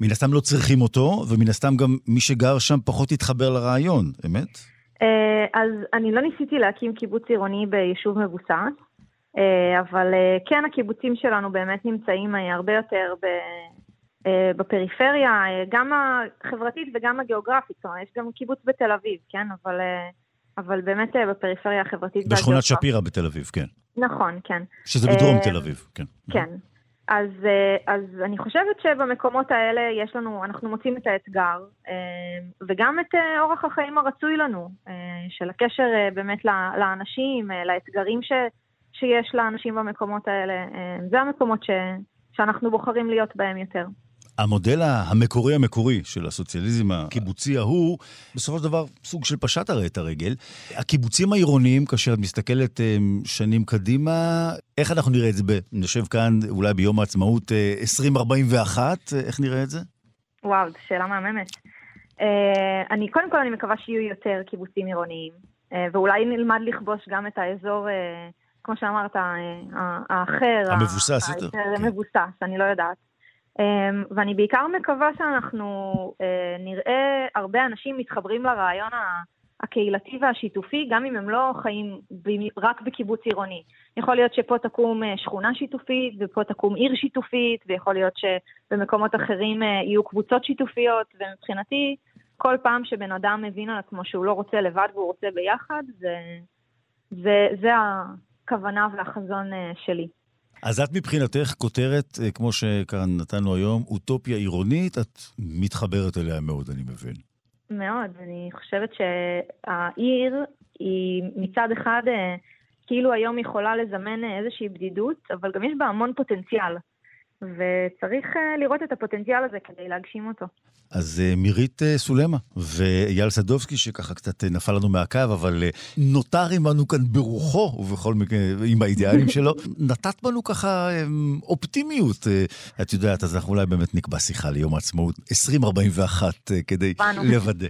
מן הסתם לא צריכים אותו, ומן הסתם גם מי שגר שם פחות יתחבר לרעיון, אמת? אה, אז אני לא ניסיתי להקים קיבוץ עירוני ביישוב מבוסס, אה, אבל אה, כן, הקיבוצים שלנו באמת נמצאים הרבה יותר אה, בפריפריה, גם החברתית וגם הגיאוגרפית, זאת אומרת, יש גם קיבוץ בתל אביב, כן? אבל, אבל באמת בפריפריה החברתית והגיאוגרפית. בשכונת שפירא בתל אביב, כן. נכון, כן. שזה בדרום תל אביב, כן. כן. אז, אז אני חושבת שבמקומות האלה יש לנו, אנחנו מוצאים את האתגר, וגם את אורח החיים הרצוי לנו, של הקשר באמת לאנשים, לאתגרים ש, שיש לאנשים במקומות האלה. זה המקומות ש, שאנחנו בוחרים להיות בהם יותר. המודל המקורי המקורי של הסוציאליזם הקיבוצי ההוא, בסופו של דבר סוג של פשט הרי את הרגל. הקיבוצים העירוניים, כאשר את מסתכלת אה, שנים קדימה, איך אנחנו נראה את זה? יושב כאן אולי ביום העצמאות 2041, אה, אה, איך נראה את זה? וואו, זו שאלה מהממת. אני, קודם כל אני מקווה שיהיו יותר קיבוצים עירוניים, ואולי נלמד לכבוש גם את האזור, כמו שאמרת, האחר. המבוסס יותר. המבוסס, כן. אני לא יודעת. אמ, ואני בעיקר מקווה שאנחנו אה, נראה הרבה אנשים מתחברים לרעיון הקהילתי והשיתופי, גם אם הם לא חיים רק בקיבוץ עירוני. יכול להיות שפה תקום אה, שכונה שיתופית, ופה תקום עיר שיתופית, ויכול להיות שבמקומות אחרים אה, יהיו קבוצות שיתופיות, ומבחינתי, כל פעם שבן אדם מבין על עצמו שהוא לא רוצה לבד והוא רוצה ביחד, זה, זה, זה הכוונה והחזון שלי. אז את מבחינתך כותרת, אה, כמו שכאן נתנו היום, אוטופיה עירונית, את מתחברת אליה מאוד, אני מבין. מאוד. אני חושבת שהעיר היא מצד אחד אה, כאילו היום יכולה לזמן אה, איזושהי בדידות, אבל גם יש בה המון פוטנציאל. וצריך לראות את הפוטנציאל הזה כדי להגשים אותו. אז uh, מירית uh, סולמה ואייל סדובסקי, שככה קצת נפל לנו מהקו, אבל נותר עמנו כאן ברוחו, ובכל מקרה, עם האידיאלים <laughs> שלו, נתת בנו ככה um, אופטימיות. את יודעת, אז אנחנו אולי באמת נקבע שיחה ליום העצמאות 2041 uh, כדי. לוודא.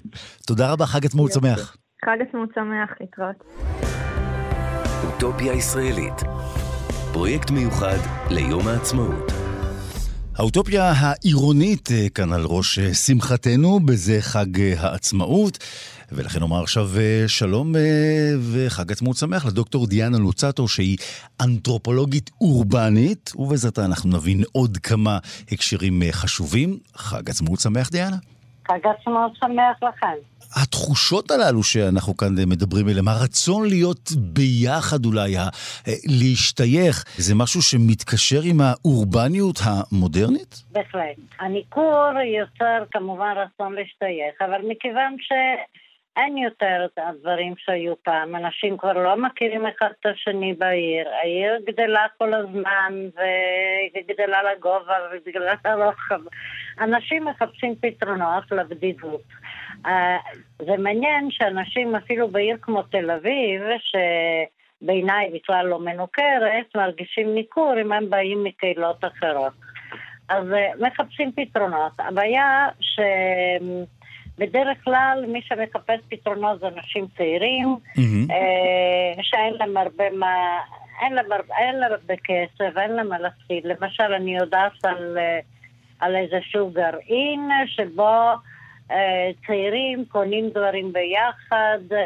תודה רבה, חג עצמאות שמח. חג עצמאות שמח, להתראות. אוטופיה ישראלית, פרויקט מיוחד ליום העצמאות. האוטופיה העירונית אה, כאן על ראש אה, שמחתנו, בזה חג אה, העצמאות. ולכן אומר עכשיו שלום וחג עצמאות שמח לדוקטור דיאנה לוצטו, שהיא אנתרופולוגית אורבנית, ובעזרתה אנחנו נבין עוד כמה הקשרים חשובים. חג עצמאות שמח, דיאנה. חג עצמאות שמח לכם. התחושות הללו שאנחנו כאן מדברים עליהן, הרצון להיות ביחד אולי, ה- להשתייך, זה משהו שמתקשר עם האורבניות המודרנית? בהחלט. הניכור יוצר כמובן רצון להשתייך, אבל מכיוון ש... אין יותר את הדברים שהיו פעם, אנשים כבר לא מכירים אחד את השני בעיר, העיר גדלה כל הזמן וגדלה לגובה וגדלה לרוחב. אנשים מחפשים פתרונות לבדידות. אה, זה מעניין שאנשים אפילו בעיר כמו תל אביב, שבעיניי בכלל לא מנוכרת, מרגישים ניכור אם הם באים מקהילות אחרות. אז אה, מחפשים פתרונות. הבעיה שבדרך כלל מי שמחפש פתרונות זה אנשים צעירים, mm-hmm. שאין להם הרבה מה... אין להם, אין להם הרבה כסף, אין להם מה להתחיל. למשל, אני יודעת על, על איזשהו גרעין שבו אה, צעירים קונים דברים ביחד, אה,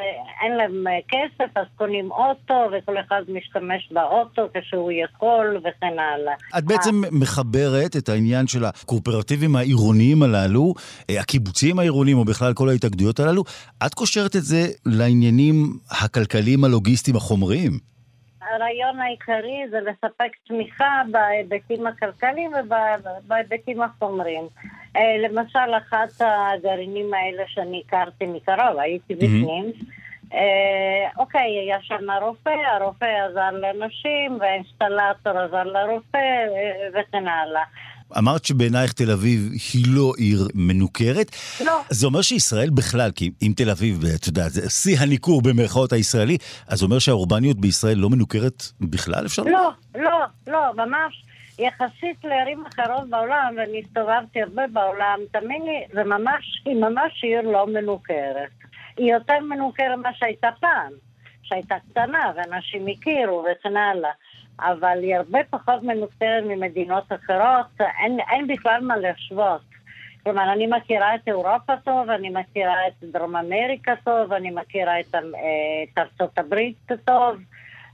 אין להם אה, כסף אז קונים אוטו וכל אחד משתמש באוטו כשהוא יכול וכן הלאה. את בעצם מחברת את העניין של הקואופרטיבים העירוניים הללו, הקיבוצים העירוניים או בכלל כל ההתאגדויות הללו, את קושרת את זה לעניינים הכלכליים הלוגיסטיים החומריים. הרעיון העיקרי זה לספק תמיכה בהיבטים הכלכליים ובהיבטים החומריים. אה, למשל, אחת הגרעינים האלה שאני הכרתי מקרוב, הייתי בפנים. אה, אוקיי, היה שם רופא, הרופא עזר לאנשים, והאינסטלטור עזר לרופא, אה, וכן הלאה. אמרת שבעינייך תל אביב היא לא עיר מנוכרת. לא. זה אומר שישראל בכלל, כי אם תל אביב, אתה יודע, זה שיא הניכור במרכאות הישראלי, אז זה אומר שהאורבניות בישראל לא מנוכרת בכלל, אפשר לא, לא, לא, ממש. יחסית לערים אחרות בעולם, ואני הסתובבתי הרבה בעולם, תאמין לי, זה ממש, היא ממש עיר לא מנוכרת. היא יותר מנוכרת ממה שהייתה פעם, שהייתה קטנה, ואנשים הכירו וכן הלאה. אבל היא הרבה פחות מנוכרת ממדינות אחרות, אין, אין בכלל מה להשוות. כלומר, אני מכירה את אירופה טוב, אני מכירה את דרום אמריקה טוב, אני מכירה את, את ארצות הברית טוב,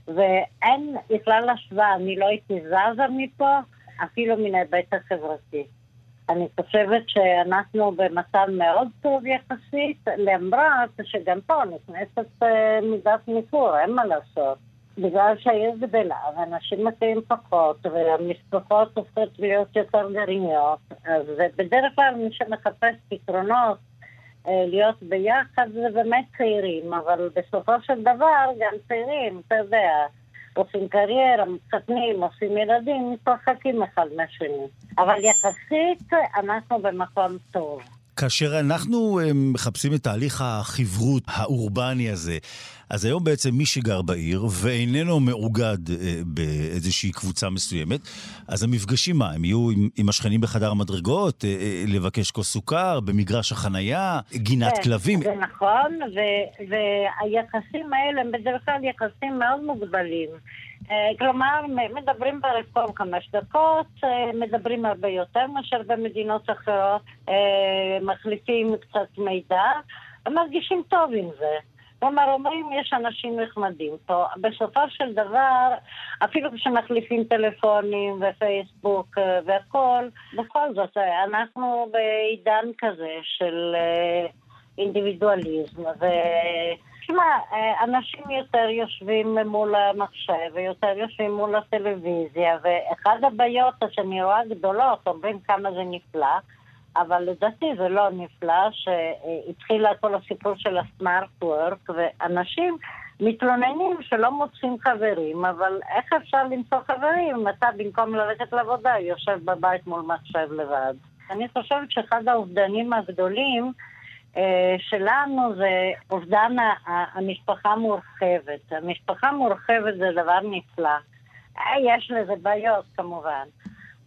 ואין בכלל השוואה, אני לא הייתי זזה מפה, אפילו מן ההיבט החברתי. אני חושבת שאנחנו במצב מאוד טוב יחסית, למרות שגם פה נכנסת אה, מידת ניכור, אין מה לעשות. בגלל שהעיר גדלה ואנשים מכירים פחות והמשפחות הופכות להיות יותר גרעיניות, אז בדרך כלל מי שמחפש פתרונות אה, להיות ביחד זה באמת צעירים, אבל בסופו של דבר גם צעירים, אתה יודע, עושים קריירה, מתחתנים, עושים ילדים, מתרחקים אחד מהשני. אבל יחסית אנחנו במקום טוב. כאשר אנחנו אה, מחפשים את תהליך החברות האורבני הזה, אז היום בעצם מי שגר בעיר ואיננו מאוגד אה, באיזושהי קבוצה מסוימת, אז המפגשים מה? הם יהיו עם, עם השכנים בחדר המדרגות, אה, אה, לבקש כוס סוכר, במגרש החנייה, גינת כן, כלבים? זה נכון, ו- והיחסים האלה הם בדרך כלל יחסים מאוד מוגבלים. כלומר, מדברים ברפורם חמש דקות, מדברים הרבה יותר מאשר במדינות אחרות, מחליפים קצת מידע, מרגישים טוב עם זה. כלומר, אומרים, יש אנשים נחמדים פה. בסופו של דבר, אפילו כשמחליפים טלפונים ופייסבוק והכול, בכל זאת, אנחנו בעידן כזה של אינדיבידואליזם, ו... תשמע, אה, אנשים יותר יושבים מול המחשב ויותר יושבים מול הטלוויזיה, ואחד הבעיות שאני רואה גדולות, אומרים כמה זה נפלא, אבל לדעתי זה לא נפלא, שהתחילה כל הסיפור של הסמארט וורק, ואנשים מתלוננים שלא מוצאים חברים, אבל איך אפשר למצוא חברים אם אתה במקום ללכת לעבודה יושב בבית מול מחשב לבד? אני חושבת שאחד האובדנים הגדולים אה, שלנו זה אובדן המשפחה המורחבת. המשפחה המורחבת זה דבר נפלא. אה, יש לזה בעיות כמובן.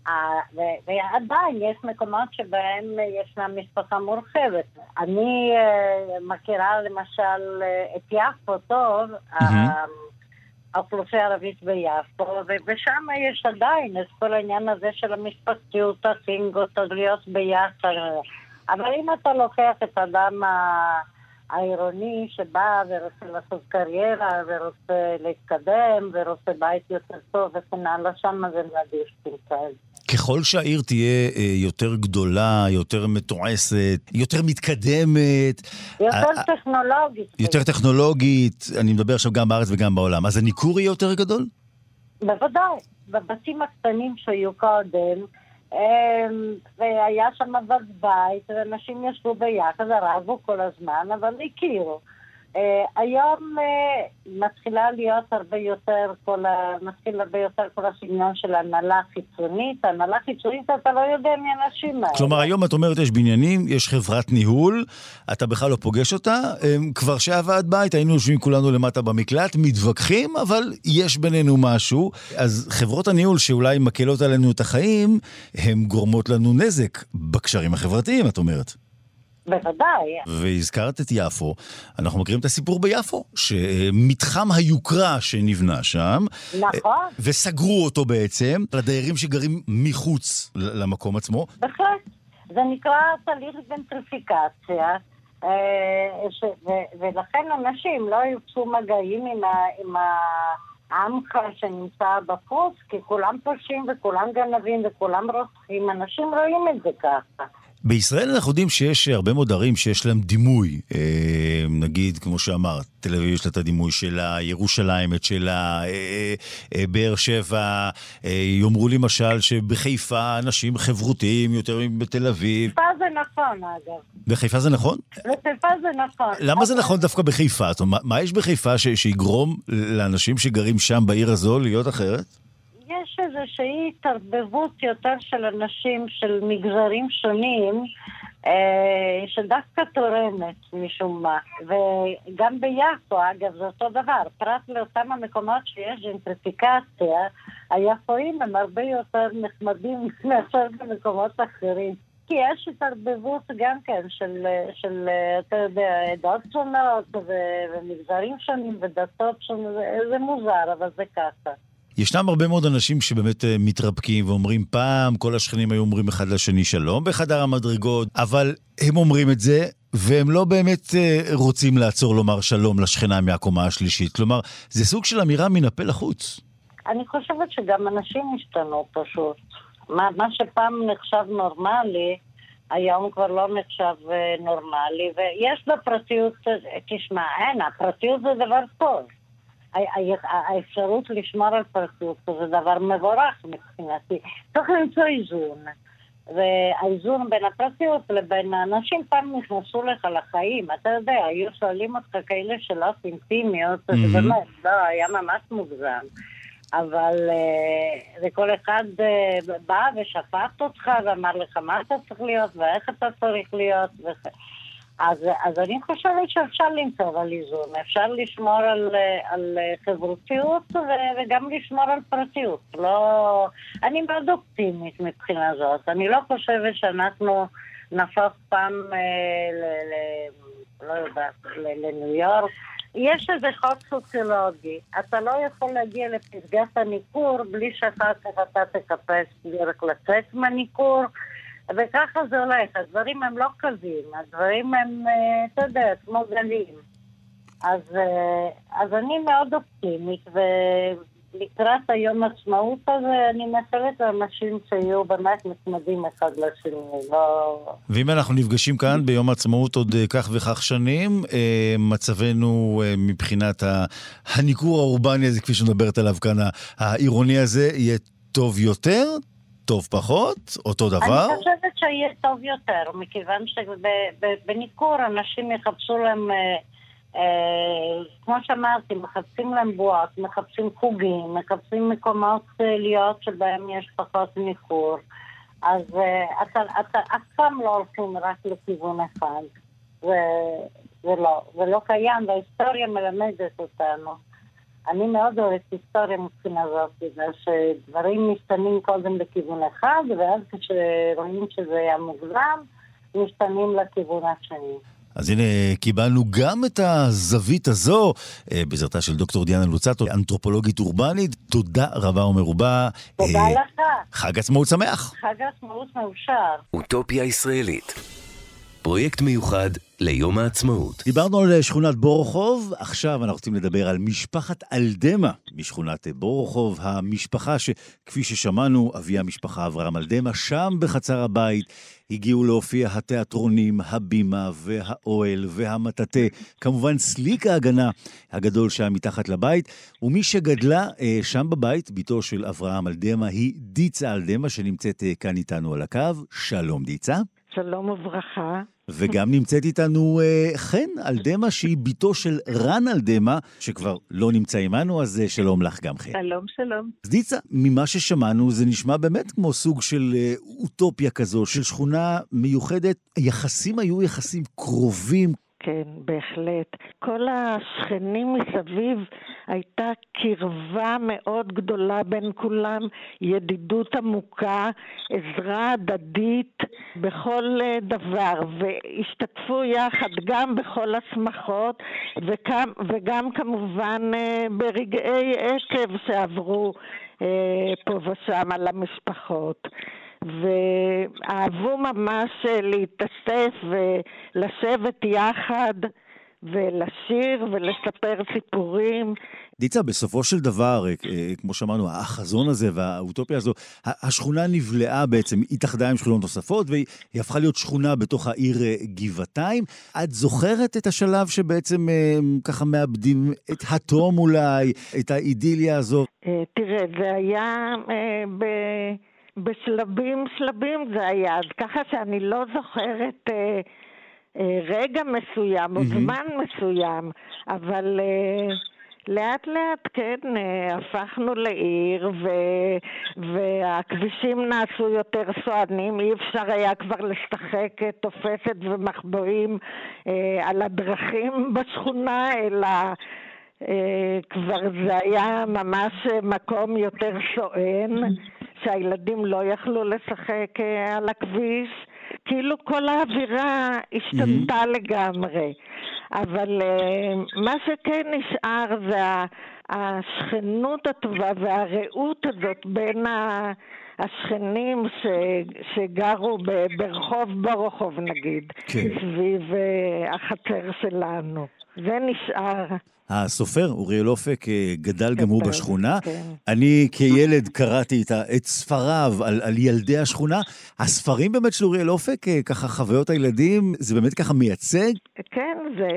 אה, ועדיין יש מקומות שבהם ישנה משפחה מורחבת. אני מכירה למשל את יפו טוב, האוכלוסייה הערבית ביפו, ושם יש עדיין את כל העניין הזה של המשפחתיות, הסינגות, להיות ביחד. אבל אם אתה לוקח את האדם העירוני שבא ורוצה לעשות קריירה ורוצה להתקדם ורוצה בית יותר טוב וכן הלאה, שם זה נדיר שתמצא את זה. ככל שהעיר תהיה אה, יותר גדולה, יותר מתועסת, יותר מתקדמת... יותר טכנולוגית. יותר טכנולוגית, אני מדבר עכשיו גם בארץ וגם בעולם. אז הניכור יהיה יותר גדול? בוודאי. בבתים הקטנים שהיו קודם, והיה שם אבק בית, ואנשים ישבו ביחד, רבו כל הזמן, אבל הכירו. אה, היום אה, מתחילה להיות הרבה יותר, כל ה... מתחיל הרבה יותר כל הסגנון של הנהלה חיצונית. הנהלה חיצונית אתה לא יודע מי האנשים האלה. כלומר, היום את אומרת יש בניינים, יש חברת ניהול, אתה בכלל לא פוגש אותה. כבר שהיה ועד בית, היינו יושבים כולנו למטה במקלט, מתווכחים, אבל יש בינינו משהו. אז חברות הניהול שאולי מקלות עלינו את החיים, הן גורמות לנו נזק בקשרים החברתיים, את אומרת. בוודאי. והזכרת את יפו, אנחנו מכירים את הסיפור ביפו, שמתחם היוקרה שנבנה שם, נכון. וסגרו אותו בעצם לדיירים שגרים מחוץ למקום עצמו. בהחלט. זה נקרא תהליך גנטריפיקציה. אה, ש... ו... ולכן אנשים לא יוצאו מגעים עם, ה... עם העמך שנמצא בחוץ, כי כולם פושעים וכולם גנבים וכולם רוצחים, אנשים רואים את זה ככה. בישראל אנחנו יודעים שיש הרבה מאוד ערים שיש להם דימוי. אה, נגיד, כמו שאמרת, תל אביב יש לה את הדימוי שלה, ירושלים את שלה, אה, אה, באר שבע. יאמרו לי למשל שבחיפה אנשים חברותיים יותר מבתל אביב. בחיפה זה נכון, אגב. בחיפה זה נכון? בחיפה זה נכון. למה זה נכון דווקא בחיפה? אומרת, מה יש בחיפה שיגרום לאנשים שגרים שם בעיר הזו להיות אחרת? איזושהי התערבבות יותר של אנשים, של מגזרים שונים, אה, שדווקא תורמת משום מה. וגם ביפו, אגב, זה אותו דבר. פרט לאותם המקומות שיש ג'נטריפיקציה, היפואים הם הרבה יותר נחמדים <laughs> מאשר במקומות אחרים. כי יש התערבבות גם כן של, של אתה יודע, עדות שונות ומגזרים שונים ודתות שונות, זה מוזר, אבל זה ככה. ישנם הרבה מאוד אנשים שבאמת אה, מתרפקים ואומרים, פעם כל השכנים היו אומרים אחד לשני שלום בחדר המדרגות, אבל הם אומרים את זה, והם לא באמת אה, רוצים לעצור לומר שלום לשכנה מהקומה השלישית. כלומר, זה סוג של אמירה מן הפה לחוץ. אני חושבת שגם אנשים השתנו פשוט. מה, מה שפעם נחשב נורמלי, היום כבר לא נחשב אה, נורמלי, ויש בפרטיות, תשמע, אין, הפרטיות זה דבר טוב. האפשרות לשמור על פרטיות זה דבר מבורך מבחינתי. צריך למצוא איזון. והאיזון בין הפרטיות לבין האנשים פעם נכנסו לך לחיים. אתה יודע, היו שואלים אותך כאלה שאלות אינטימיות, mm-hmm. זה באמת, לא, היה ממש מוגזם. אבל uh, וכל אחד uh, בא ושפט אותך ואמר לך מה אתה צריך להיות ואיך אתה צריך להיות. וכ... אז, אז אני חושבת שאפשר למצוא על איזון, אפשר לשמור על, על חברותיות וגם לשמור על פרטיות. לא... אני מאוד אופטימית מבחינה זאת. אני לא חושבת שאנחנו נהפוך פעם אה, ל... ל... לא יודעת, לניו יורק. יש איזה חוק סוציולוגי. אתה לא יכול להגיע לפסגת הניכור בלי שאחר כך אתה תקפש דרך לצאת מהניכור. וככה זה הולך, הדברים הם לא קווים, הדברים הם, אה, אתה יודע, כמו גלים. אז, אה, אז אני מאוד אופטימית, ולקראת היום עצמאות הזה, אני מאחלת לאנשים שיהיו באמת נחמדים אחד לשני, לא... ואם אנחנו נפגשים כאן ביום העצמאות עוד אה, כך וכך שנים, מצבנו מבחינת הניכור האורבני הזה, כפי שמדברת עליו כאן, העירוני הזה, יהיה טוב יותר, טוב פחות? אותו דבר? אני חושבת שיהיה טוב יותר, מכיוון שבניכור אנשים יחפשו להם, אה, אה, כמו שאמרתי, מחפשים להם בועות, מחפשים חוגים, מחפשים מקומות אה, להיות שבהם יש פחות ניכור. אז אה, אתה, אף פעם לא הולכים רק לכיוון אחד. זה, לא, לא קיים, וההיסטוריה מלמדת אותנו. אני מאוד אוהבת היסטוריה מבחינה זאת, בגלל שדברים משתנים קודם לכיוון אחד, ואז כשרואים שזה היה מוגזם, משתנים לכיוון השני. אז הנה, קיבלנו גם את הזווית הזו אה, בעזרתה של דוקטור דיאנה לוצטו, אנתרופולוגית אורבנית. תודה רבה ומרובה. תודה אה, לך. חג עצמאות שמח. חג עצמאות מאושר. אוטופיה ישראלית. פרויקט מיוחד ליום העצמאות. דיברנו על שכונת בורוכוב, עכשיו אנחנו רוצים לדבר על משפחת אלדמה משכונת בורוכוב, המשפחה שכפי ששמענו, אבי המשפחה אברהם אלדמה, שם בחצר הבית הגיעו להופיע התיאטרונים, הבימה והאוהל והמטאטה, כמובן סליק ההגנה הגדול שהיה מתחת לבית, ומי שגדלה אה, שם בבית, בתו של אברהם אלדמה, היא דיצה אלדמה, שנמצאת אה, כאן איתנו על הקו. שלום דיצה. שלום וברכה. וגם נמצאת איתנו uh, חן אלדמה, שהיא בתו של רן אלדמה, שכבר לא נמצא עמנו, אז uh, שלום לך גם חן. שלום, שלום. אז דיצה, ממה ששמענו זה נשמע באמת כמו סוג של uh, אוטופיה כזו, של שכונה מיוחדת. היחסים היו יחסים קרובים, כן, בהחלט. כל השכנים מסביב הייתה קרבה מאוד גדולה בין כולם, ידידות עמוקה, עזרה הדדית בכל אה, דבר, והשתתפו יחד גם בכל השמחות וגם, וגם כמובן אה, ברגעי עקב שעברו אה, פה ושם על המשפחות. ואהבו ממש להתאסף ולשבת יחד ולשיר ולספר סיפורים. דיצה, בסופו של דבר, כמו שאמרנו, החזון הזה והאוטופיה הזו, השכונה נבלעה בעצם, התאחדה עם שכונות נוספות, והיא הפכה להיות שכונה בתוך העיר גבעתיים. את זוכרת את השלב שבעצם ככה מאבדים את התום אולי, את האידיליה הזו? תראה, זה היה ב... בשלבים שלבים זה היה, אז ככה שאני לא זוכרת אה, אה, רגע מסוים או mm-hmm. זמן מסוים, אבל אה, לאט לאט כן אה, הפכנו לעיר ו, והכבישים נעשו יותר סוענים, אי אפשר היה כבר לשחק תופסת ומחבואים אה, על הדרכים <laughs> בשכונה, אלא אה, כבר זה היה ממש מקום יותר סואן. שהילדים לא יכלו לשחק אה, על הכביש, כאילו כל האווירה השתנתה mm-hmm. לגמרי. אבל אה, מה שכן נשאר זה השכנות הטובה והרעות הזאת בין ה... השכנים ש, שגרו ב, ברחוב בורוכוב נגיד, כן. סביב uh, החצר שלנו. זה נשאר. הסופר אוריאל אופק אה, גדל גם הוא בשכונה. כן. אני כילד קראתי את ספריו על, על ילדי השכונה. הספרים באמת של אוריאל אופק, אה, ככה חוויות הילדים, זה באמת ככה מייצג? כן, זה...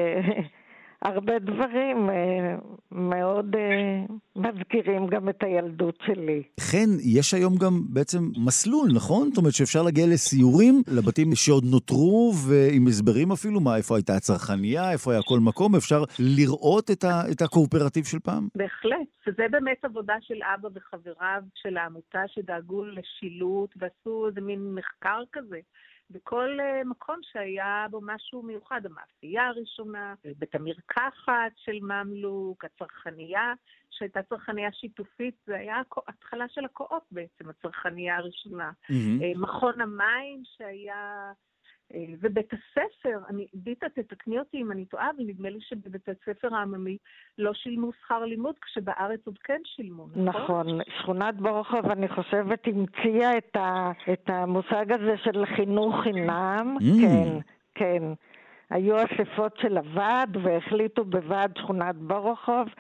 הרבה דברים אה, מאוד אה, מזכירים גם את הילדות שלי. כן, יש היום גם בעצם מסלול, נכון? זאת אומרת שאפשר להגיע לסיורים לבתים שעוד נותרו, ועם הסברים אפילו, מה, איפה הייתה הצרכנייה, איפה היה כל מקום, אפשר לראות את, ה, את הקואופרטיב של פעם? בהחלט, וזה באמת עבודה של אבא וחבריו של העמותה שדאגו לשילוט ועשו איזה מין מחקר כזה. בכל אה, מקום שהיה בו משהו מיוחד, המאפייה הראשונה, בית המרקחת של ממלוק, הצרכנייה, שהייתה צרכנייה שיתופית, זה היה התחלה של הקו-אופ בעצם, הצרכנייה הראשונה. Mm-hmm. מכון המים שהיה ובית הספר, אני, ביטה, תתקני אותי אם אני טועה, אבל נדמה לי שבבית הספר העממי לא שילמו שכר לימוד, כשבארץ עוד כן שילמו, נכון? נכון. שכונת בורוכוב, אני חושבת, המציאה את, ה, את המושג הזה של חינוך חינם. Mm. כן, כן. היו אספות של הוועד, והחליטו בוועד שכונת בורוכוב אה,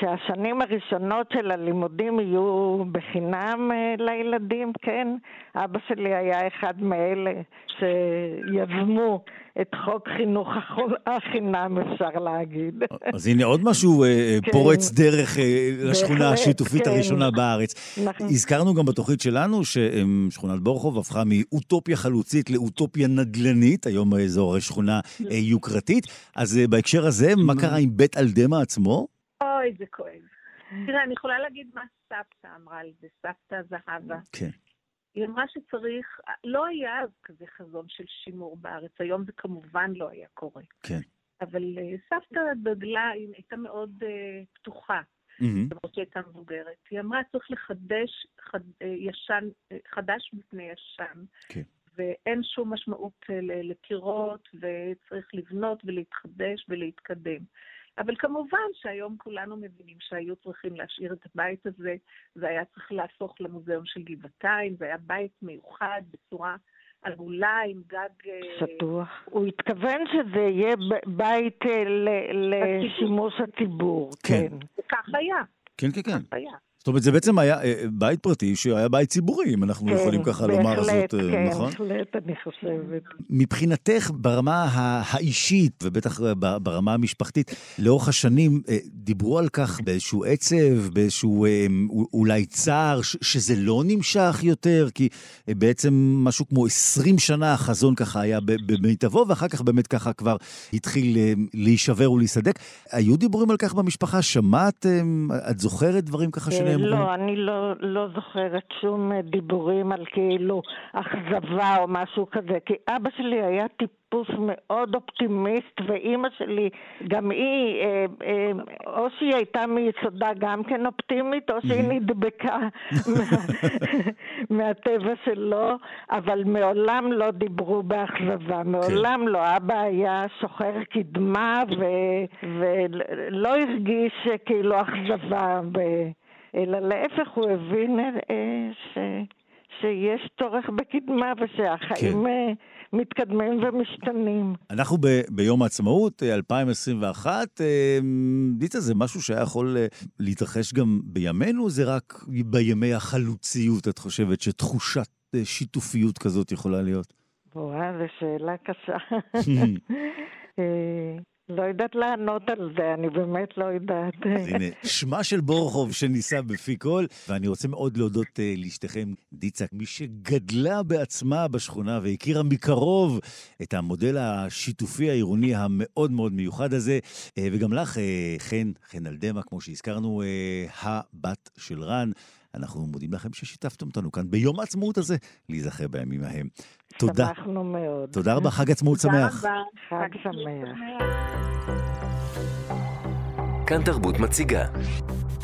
שהשנים הראשונות של הלימודים יהיו בחינם אה, לילדים, כן. אבא שלי היה אחד מאלה שיזמו את חוק חינוך החינם, אפשר להגיד. אז הנה עוד משהו אה, כן. פורץ דרך לשכונה השיתופית כן. הראשונה בארץ. נכון. הזכרנו גם בתוכנית שלנו ששכונת בורחוב הפכה מאוטופיה חלוצית לאוטופיה נדל"נית, היום זו הרי שכונה יוקרתית. אז בהקשר הזה, מה קרה עם בית אלדמה עצמו? אוי, זה כואב. תראה, אני יכולה להגיד מה סבתא אמרה על זה, סבתא זהבה. כן. היא אמרה שצריך, לא היה אז כזה חזון של שימור בארץ, היום זה כמובן לא היה קורה. כן. אבל אה, סבתא דגלה, היא הייתה מאוד uh, פתוחה, למרות שהיא הייתה מבוגרת. היא אמרה, צריך לחדש חד, uh, ישן, חדש מפני ישן. כן. ואין שום משמעות לקירות, וצריך לבנות ולהתחדש ולהתקדם. אבל כמובן שהיום כולנו מבינים שהיו צריכים להשאיר את הבית הזה, זה היה צריך להפוך למוזיאון של גבעתיים, זה היה בית מיוחד בצורה עגולה עם גג... אה, שטוח. הוא התכוון שזה יהיה בית אה, לשימוש הציבור, כן. כן. וכך היה. כן, כן, כן. כך היה. זאת אומרת, זה בעצם היה אה, בית פרטי שהיה בית ציבורי, אם אנחנו כן, יכולים ככה בהחלט, לומר זאת, אה, כן, נכון? כן, בהחלט, אני חושבת. מבחינתך, ברמה האישית, ובטח ברמה המשפחתית, לאורך השנים, אה, דיברו על כך באיזשהו עצב, באיזשהו אולי צער, שזה לא נמשך יותר, כי בעצם משהו כמו 20 שנה החזון ככה היה במיטבו, ואחר כך באמת ככה כבר התחיל להישבר ולהיסדק. היו דיבורים על כך במשפחה? שמעת? את זוכרת דברים ככה שנאמרו? נאמרו? לא, אני לא, לא זוכרת שום אה, דיבורים על כאילו אכזבה או משהו כזה, כי אבא שלי היה טיפוס מאוד אופטימיסט, ואימא שלי, גם היא, אה, אה, או שהיא הייתה מיסודה גם כן אופטימית, או שהיא נדבקה <laughs> מהטבע שלו, אבל מעולם לא דיברו באכזבה, מעולם כן. לא. אבא היה שוחר קדמה ולא הרגיש כאילו אכזבה. ב... אלא להפך, הוא הבין אה, ש... שיש צורך בקדמה ושהחיים כן. אה, מתקדמים ומשתנים. אנחנו ב- ביום העצמאות 2021. דיצה, זה משהו שהיה יכול להתרחש גם בימינו? זה רק בימי החלוציות, את חושבת, שתחושת שיתופיות כזאת יכולה להיות? וואו, זו שאלה קשה. <laughs> לא יודעת לענות על זה, אני באמת לא יודעת. אז הנה, שמה של בורחוב שנישא בפי כל, ואני רוצה מאוד להודות uh, לאשתכם, דיצק, מי שגדלה בעצמה בשכונה והכירה מקרוב את המודל השיתופי העירוני המאוד מאוד מיוחד הזה, uh, וגם לך, uh, חן, חן אלדמה, כמו שהזכרנו, uh, הבת של רן. אנחנו מודים לכם ששיתפתם אותנו כאן ביום העצמאות הזה, להיזכר בימים ההם. תודה. שמחנו מאוד. תודה רבה, חג עצמאות שמח. תודה רבה, חג שמח. כאן תרבות מציגה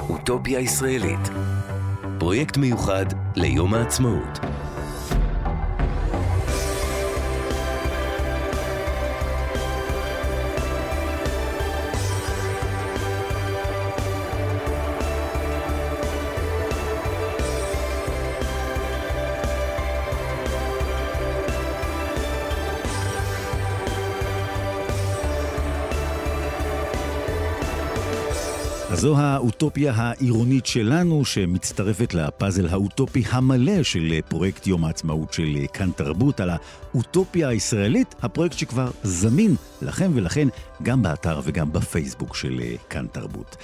אוטופיה ישראלית פרויקט מיוחד ליום העצמאות זו האוטופיה העירונית שלנו, שמצטרפת לפאזל האוטופי המלא של פרויקט יום העצמאות של כאן תרבות, על האוטופיה הישראלית, הפרויקט שכבר זמין לכם ולכן גם באתר וגם בפייסבוק של כאן תרבות.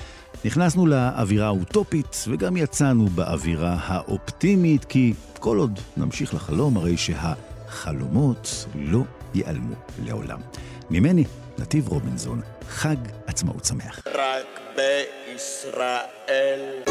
נכנסנו לאווירה האוטופית וגם יצאנו באווירה האופטימית, כי כל עוד נמשיך לחלום, הרי שהחלומות לא ייעלמו לעולם. ממני, נתיב רובינזון, חג עצמאות שמח. רק בישראל.